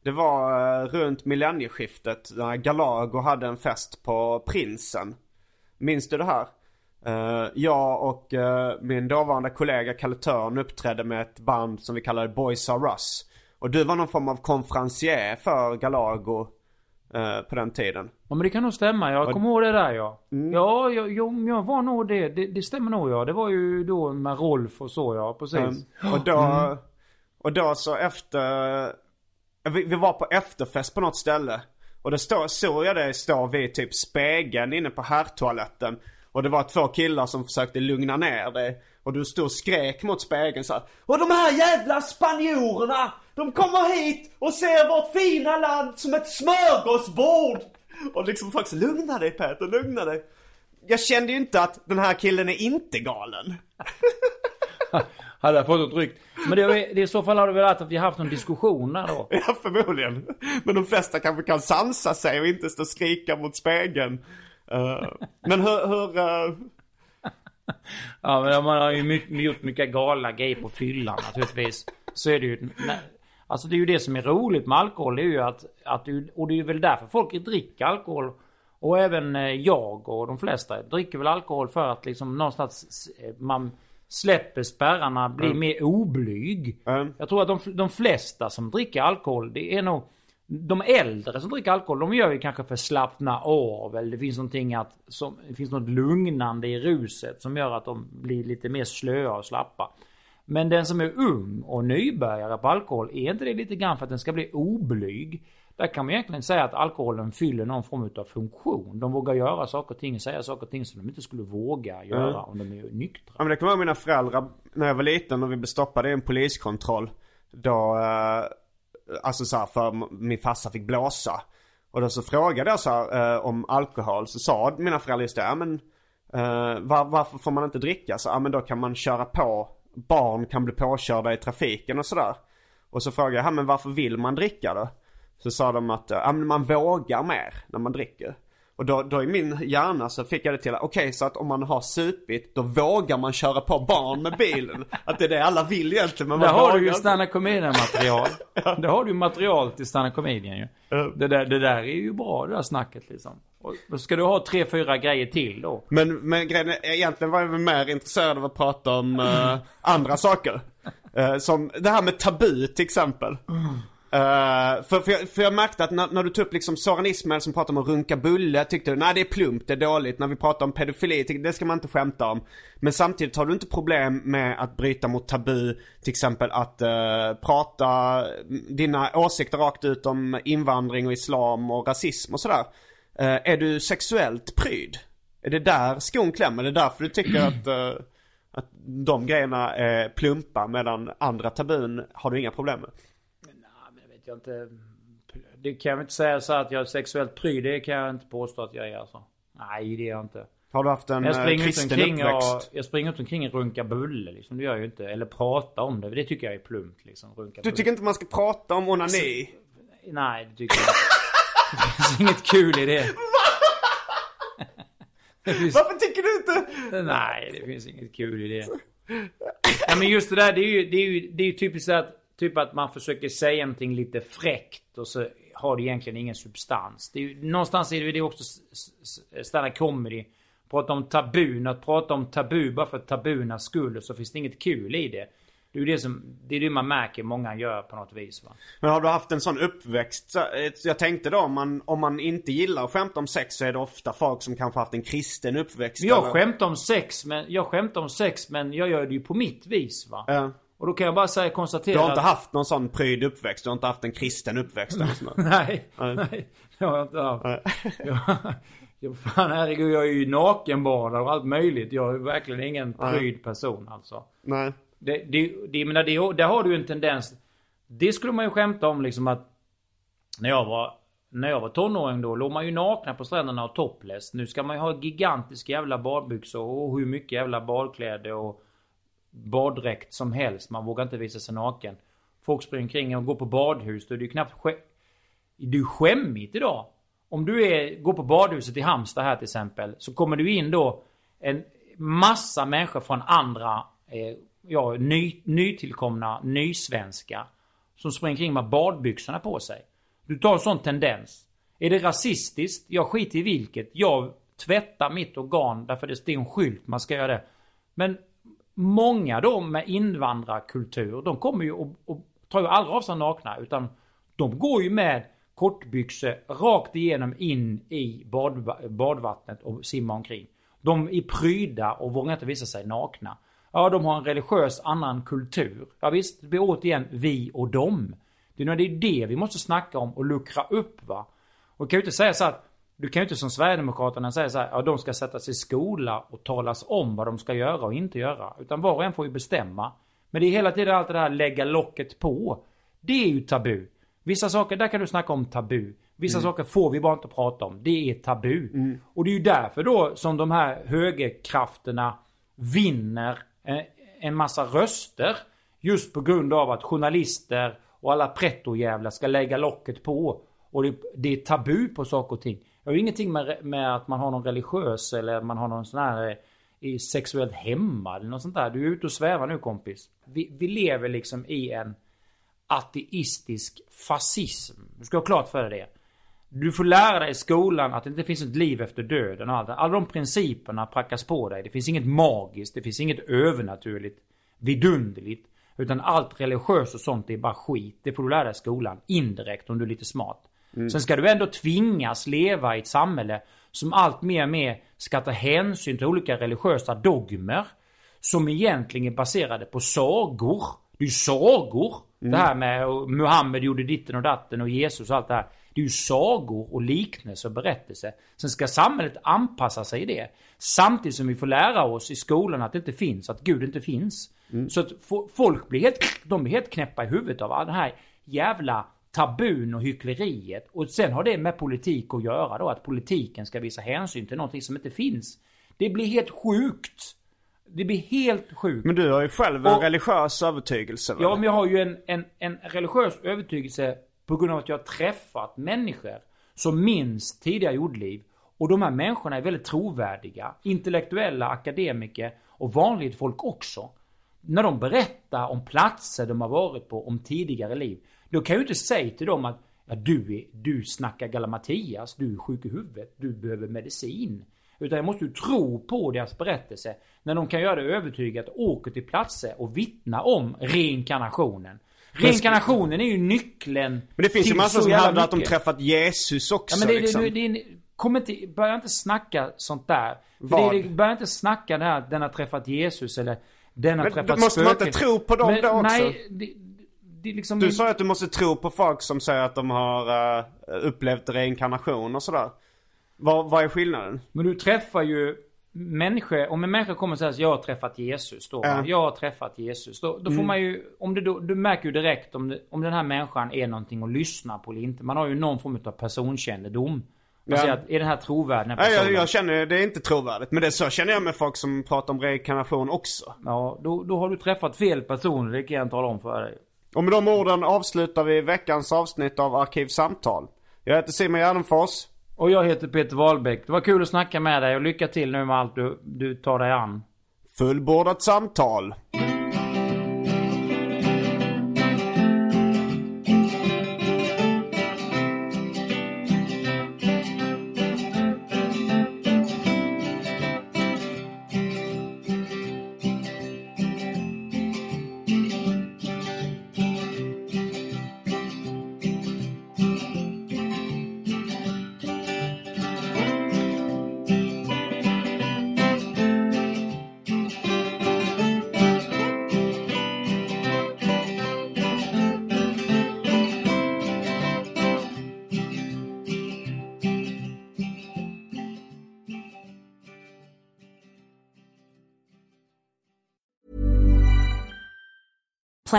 Det var eh, runt millennieskiftet när Galago hade en fest på Prinsen. Minns du det här? Eh, jag och min dåvarande kollega Kalle Törn uppträdde med ett band som vi kallade Boys R Us. Och du var någon form av konferencier för Galago eh, på den tiden. Ja men det kan nog stämma. Jag kommer ihåg det där ja. Mm. Ja, jag, jag, jag var nog det. det. Det stämmer nog ja. Det var ju då med Rolf och så ja. Precis. Um, och då, och då så efter, vi, vi var på efterfest på något ställe. Och det står, såg jag dig stå vid typ spegeln inne på herrtoaletten. Och det var två killar som försökte lugna ner dig. Och du stod och skrek mot spegeln så här, Och de här jävla spanjorerna! De kommer hit och ser vårt fina land som ett smörgåsbord! Och liksom så, lugna dig Peter, lugna dig. Jag kände ju inte att den här killen är inte galen. Hade jag fått ett ryck. Men det, det, i så fall har det väl varit att vi haft någon diskussion där då. Ja, förmodligen. Men de flesta kanske kan sansa sig och inte stå och skrika mot spegeln. Eh, men hur, hur eh, Ja men man har ju mycket, gjort mycket galna grejer på fyllan naturligtvis. Så är det ju. Alltså det är ju det som är roligt med alkohol. Det är ju att, att du, och det är väl därför folk dricker alkohol. Och även eh, jag och de flesta dricker väl alkohol för att liksom någonstans eh, man släpper spärrarna, blir mer oblyg. Mm. Jag tror att de, de flesta som dricker alkohol, det är nog de äldre som dricker alkohol, de gör ju kanske för slappna av. Eller det finns någonting att, som, det finns något lugnande i ruset som gör att de blir lite mer slöa och slappa. Men den som är ung och nybörjare på alkohol, är inte det lite grann för att den ska bli oblyg? Där kan man egentligen säga att alkoholen fyller någon form av funktion. De vågar göra saker och ting, säga saker och ting som de inte skulle våga göra om de är nyktra. Ja men det jag ihåg mina föräldrar när jag var liten och vi blev stoppade i en poliskontroll. Då, eh, alltså så här, för min farsa fick blåsa. Och då så frågade jag så här, eh, om alkohol. Så sa mina föräldrar just det, ja men eh, var, varför får man inte dricka? Så ja men då kan man köra på, barn kan bli påkörda i trafiken och sådär. Och så frågade jag, ja men varför vill man dricka då? Så sa de att, ja men man vågar mer när man dricker. Och då, då i min hjärna så fick jag det till, okej så att om man har supit, då vågar man köra på barn med bilen. Att det är det alla vill egentligen men Där har vågar du ju stand comedian material. Där har du material till stand comedian ju. Det där, det där är ju bra det där snacket liksom. Och ska du ha tre, fyra grejer till då. Men, men grejen är, egentligen var jag mer intresserad av att prata om eh, andra saker. Eh, som det här med tabu till exempel. Uh, för, för, jag, för jag märkte att när, när du tog upp liksom Soran Ismail som pratade om att runka bulle tyckte du nej det är plumpt, det är dåligt. När vi pratar om pedofili, det ska man inte skämta om. Men samtidigt har du inte problem med att bryta mot tabu. Till exempel att uh, prata mm, dina åsikter rakt ut om invandring och islam och rasism och sådär. Uh, är du sexuellt pryd? Är det där skon klämmer? Är det därför du tycker att, att de grejerna är plumpa medan andra tabun har du inga problem med? Vet jag inte. Det kan jag inte säga så att jag är sexuellt pryd. Det kan jag inte påstå att jag är alltså. Nej det är jag inte. Har du haft en Jag eh, springer, kristen omkring och, uppväxt? jag springer ut omkring och runkar bulle liksom. Det gör jag ju inte. Eller prata om det. Det tycker jag är plumpt liksom. Runka Du bulle. tycker inte man ska prata om onani? Nej det tycker jag inte. Det finns inget kul i det. det finns... Varför tycker du inte? Nej, det finns inget kul i det. Ja, men just det där, det är ju, det är ju, det är ju typiskt att, typ att man försöker säga någonting lite fräckt och så har det egentligen ingen substans. Det är ju, någonstans är det ju också stand comedy. Prata om tabun, att prata om tabu bara för tabunas skull så finns det inget kul i det. Det är ju det som, det är det man märker många gör på något vis va. Men har du haft en sån uppväxt? Så, eh, Jag tänkte då om man, om man inte gillar att skämta om sex så är det ofta folk som kanske haft en kristen uppväxt. Jag eller- skämtar om sex men, jag skämtar om sex men jag gör det ju på mitt vis va. Ja. Och då kan jag bara säga, konstatera Du har inte haft någon sån pryd uppväxt? Du har inte haft en kristen uppväxt. Nej, Nej. nej. Det har jag inte haft. Jag, jag, fan herregud, jag är ju nakenbadare och allt möjligt. Jag är verkligen ingen pryd person alltså. Nej. Det, det, det, menar, det, där har du ju en tendens. Det skulle man ju skämta om liksom att när jag var när jag var tonåring då låg man ju nakna på stränderna och topless. Nu ska man ju ha gigantiska jävla badbyxor och hur mycket jävla badkläder och baddräkt som helst. Man vågar inte visa sig naken. Folk springer omkring och går på badhus. Då är det ju knappt skä- Det är ju skämmigt idag. om du är, går på badhuset i Halmstad här till exempel. Så kommer du in då en massa människor från andra, eh, ja, ny, nytillkomna nysvenskar. Som springer kring med badbyxorna på sig. Du tar en sån tendens. Är det rasistiskt? Jag skiter i vilket. Jag tvättar mitt organ därför det är en skylt man ska göra det. Men många då med invandrarkultur, de kommer ju och, och tar ju aldrig av sig nakna utan de går ju med kortbyxor rakt igenom in i bad, badvattnet och simmar omkring. De är pryda och vågar inte visa sig nakna. Ja, de har en religiös annan kultur. Ja visst, det blir återigen vi och dem. Det är det vi måste snacka om och luckra upp va. Och kan ju inte säga så att du kan ju inte som Sverigedemokraterna säga så här, ja de ska sättas i skola och talas om vad de ska göra och inte göra. Utan var och en får ju bestämma. Men det är hela tiden allt det här lägga locket på. Det är ju tabu. Vissa saker, där kan du snacka om tabu. Vissa Mm. saker får vi bara inte prata om. Det är tabu. Och det är ju därför då som de här högerkrafterna vinner eh, en massa röster. Just på grund av att journalister och alla prettojävlar ska lägga locket på. Och det, det är tabu på saker och ting. Jag har ju ingenting med, med att man har någon religiös eller man har någon sån här eh, i sexuellt hemma. eller något sånt där. Du är ute och svävar nu kompis. Vi, vi lever liksom i en ateistisk fascism. Du ska ha klart för dig det. Du får lära dig i skolan att det inte finns ett liv efter döden och allt. Alla de principerna prackas på dig. Det finns inget magiskt, det finns inget övernaturligt, vidunderligt. Utan allt religiöst och sånt är bara skit. Det får du lära dig i skolan. Indirekt om du är lite smart. Sen ska du ändå tvingas leva i ett samhälle som allt mer och mer ska ta hänsyn till olika religiösa dogmer. Som egentligen är baserade på sagor. Det är ju sagor. Det här med Muhammed gjorde ditten och datten och Jesus och allt det här. Det är ju sagor och liknelser och berättelser. Sen ska samhället anpassa sig i det. Samtidigt som vi får lära oss i skolan att det inte finns, att Gud inte finns. Så att fo- folk blir helt, de blir helt knäppa i huvudet av den här jävla tabun och hyckleriet. Och sen har det med politik att göra då, att politiken ska visa hänsyn till någonting som inte finns. Det blir helt sjukt. Det blir helt sjukt. Men du har ju själv en Och- religiös övertygelse väl? Ja, men jag har ju en, en, en religiös övertygelse på grund av att jag har träffat människor som minns tidigare jordliv. Och de här människorna är väldigt trovärdiga. Intellektuella, akademiker och vanligt folk också. När de berättar om platser de har varit på, om tidigare liv. Då kan jag ju inte säga till dem att ja, du, är, du snackar galamatias, du är sjuk i huvudet, du behöver medicin. Utan jag måste ju tro på deras berättelse. När de kan göra det övertygat åker till platser och vittna om reinkarnationen. Reinkarnationen är ju nyckeln Men det finns ju så som hävdar att de träffat Jesus också Ja men det, liksom. det, det, det, kom inte, börja inte snacka sånt där. Det, börja inte snacka det här att den har träffat Jesus eller den har Men träffat då måste man spöken. inte tro på dem Men då också? Nej, det, liksom... Du sa ju att du måste tro på folk som säger att de har uh, upplevt reinkarnation och sådär. Vad, vad är skillnaden? Men du träffar ju människor, om en människa kommer och säger att jag har träffat Jesus då, Ja. va? jag har träffat Jesus. Då, då får Mm. man ju, om det då, du märker ju direkt om, det, om den här människan är någonting att lyssna på eller inte. Man har ju någon form av personkännedom. Man Ja. att, är den här trovärdig den här Nej, jag, personen? jag känner det är inte trovärdigt. Men det så känner jag med folk som pratar om reinkarnation också. Ja, då, då har du träffat fel person, det kan jag tala om för dig. Och med de orden avslutar vi veckans avsnitt av Arkivsamtal. Jag heter Simon Gärdenfors. Och jag heter Peter Wahlbeck. Det var kul att snacka med dig och lycka till nu med allt du, du tar dig an. Fullbordat samtal.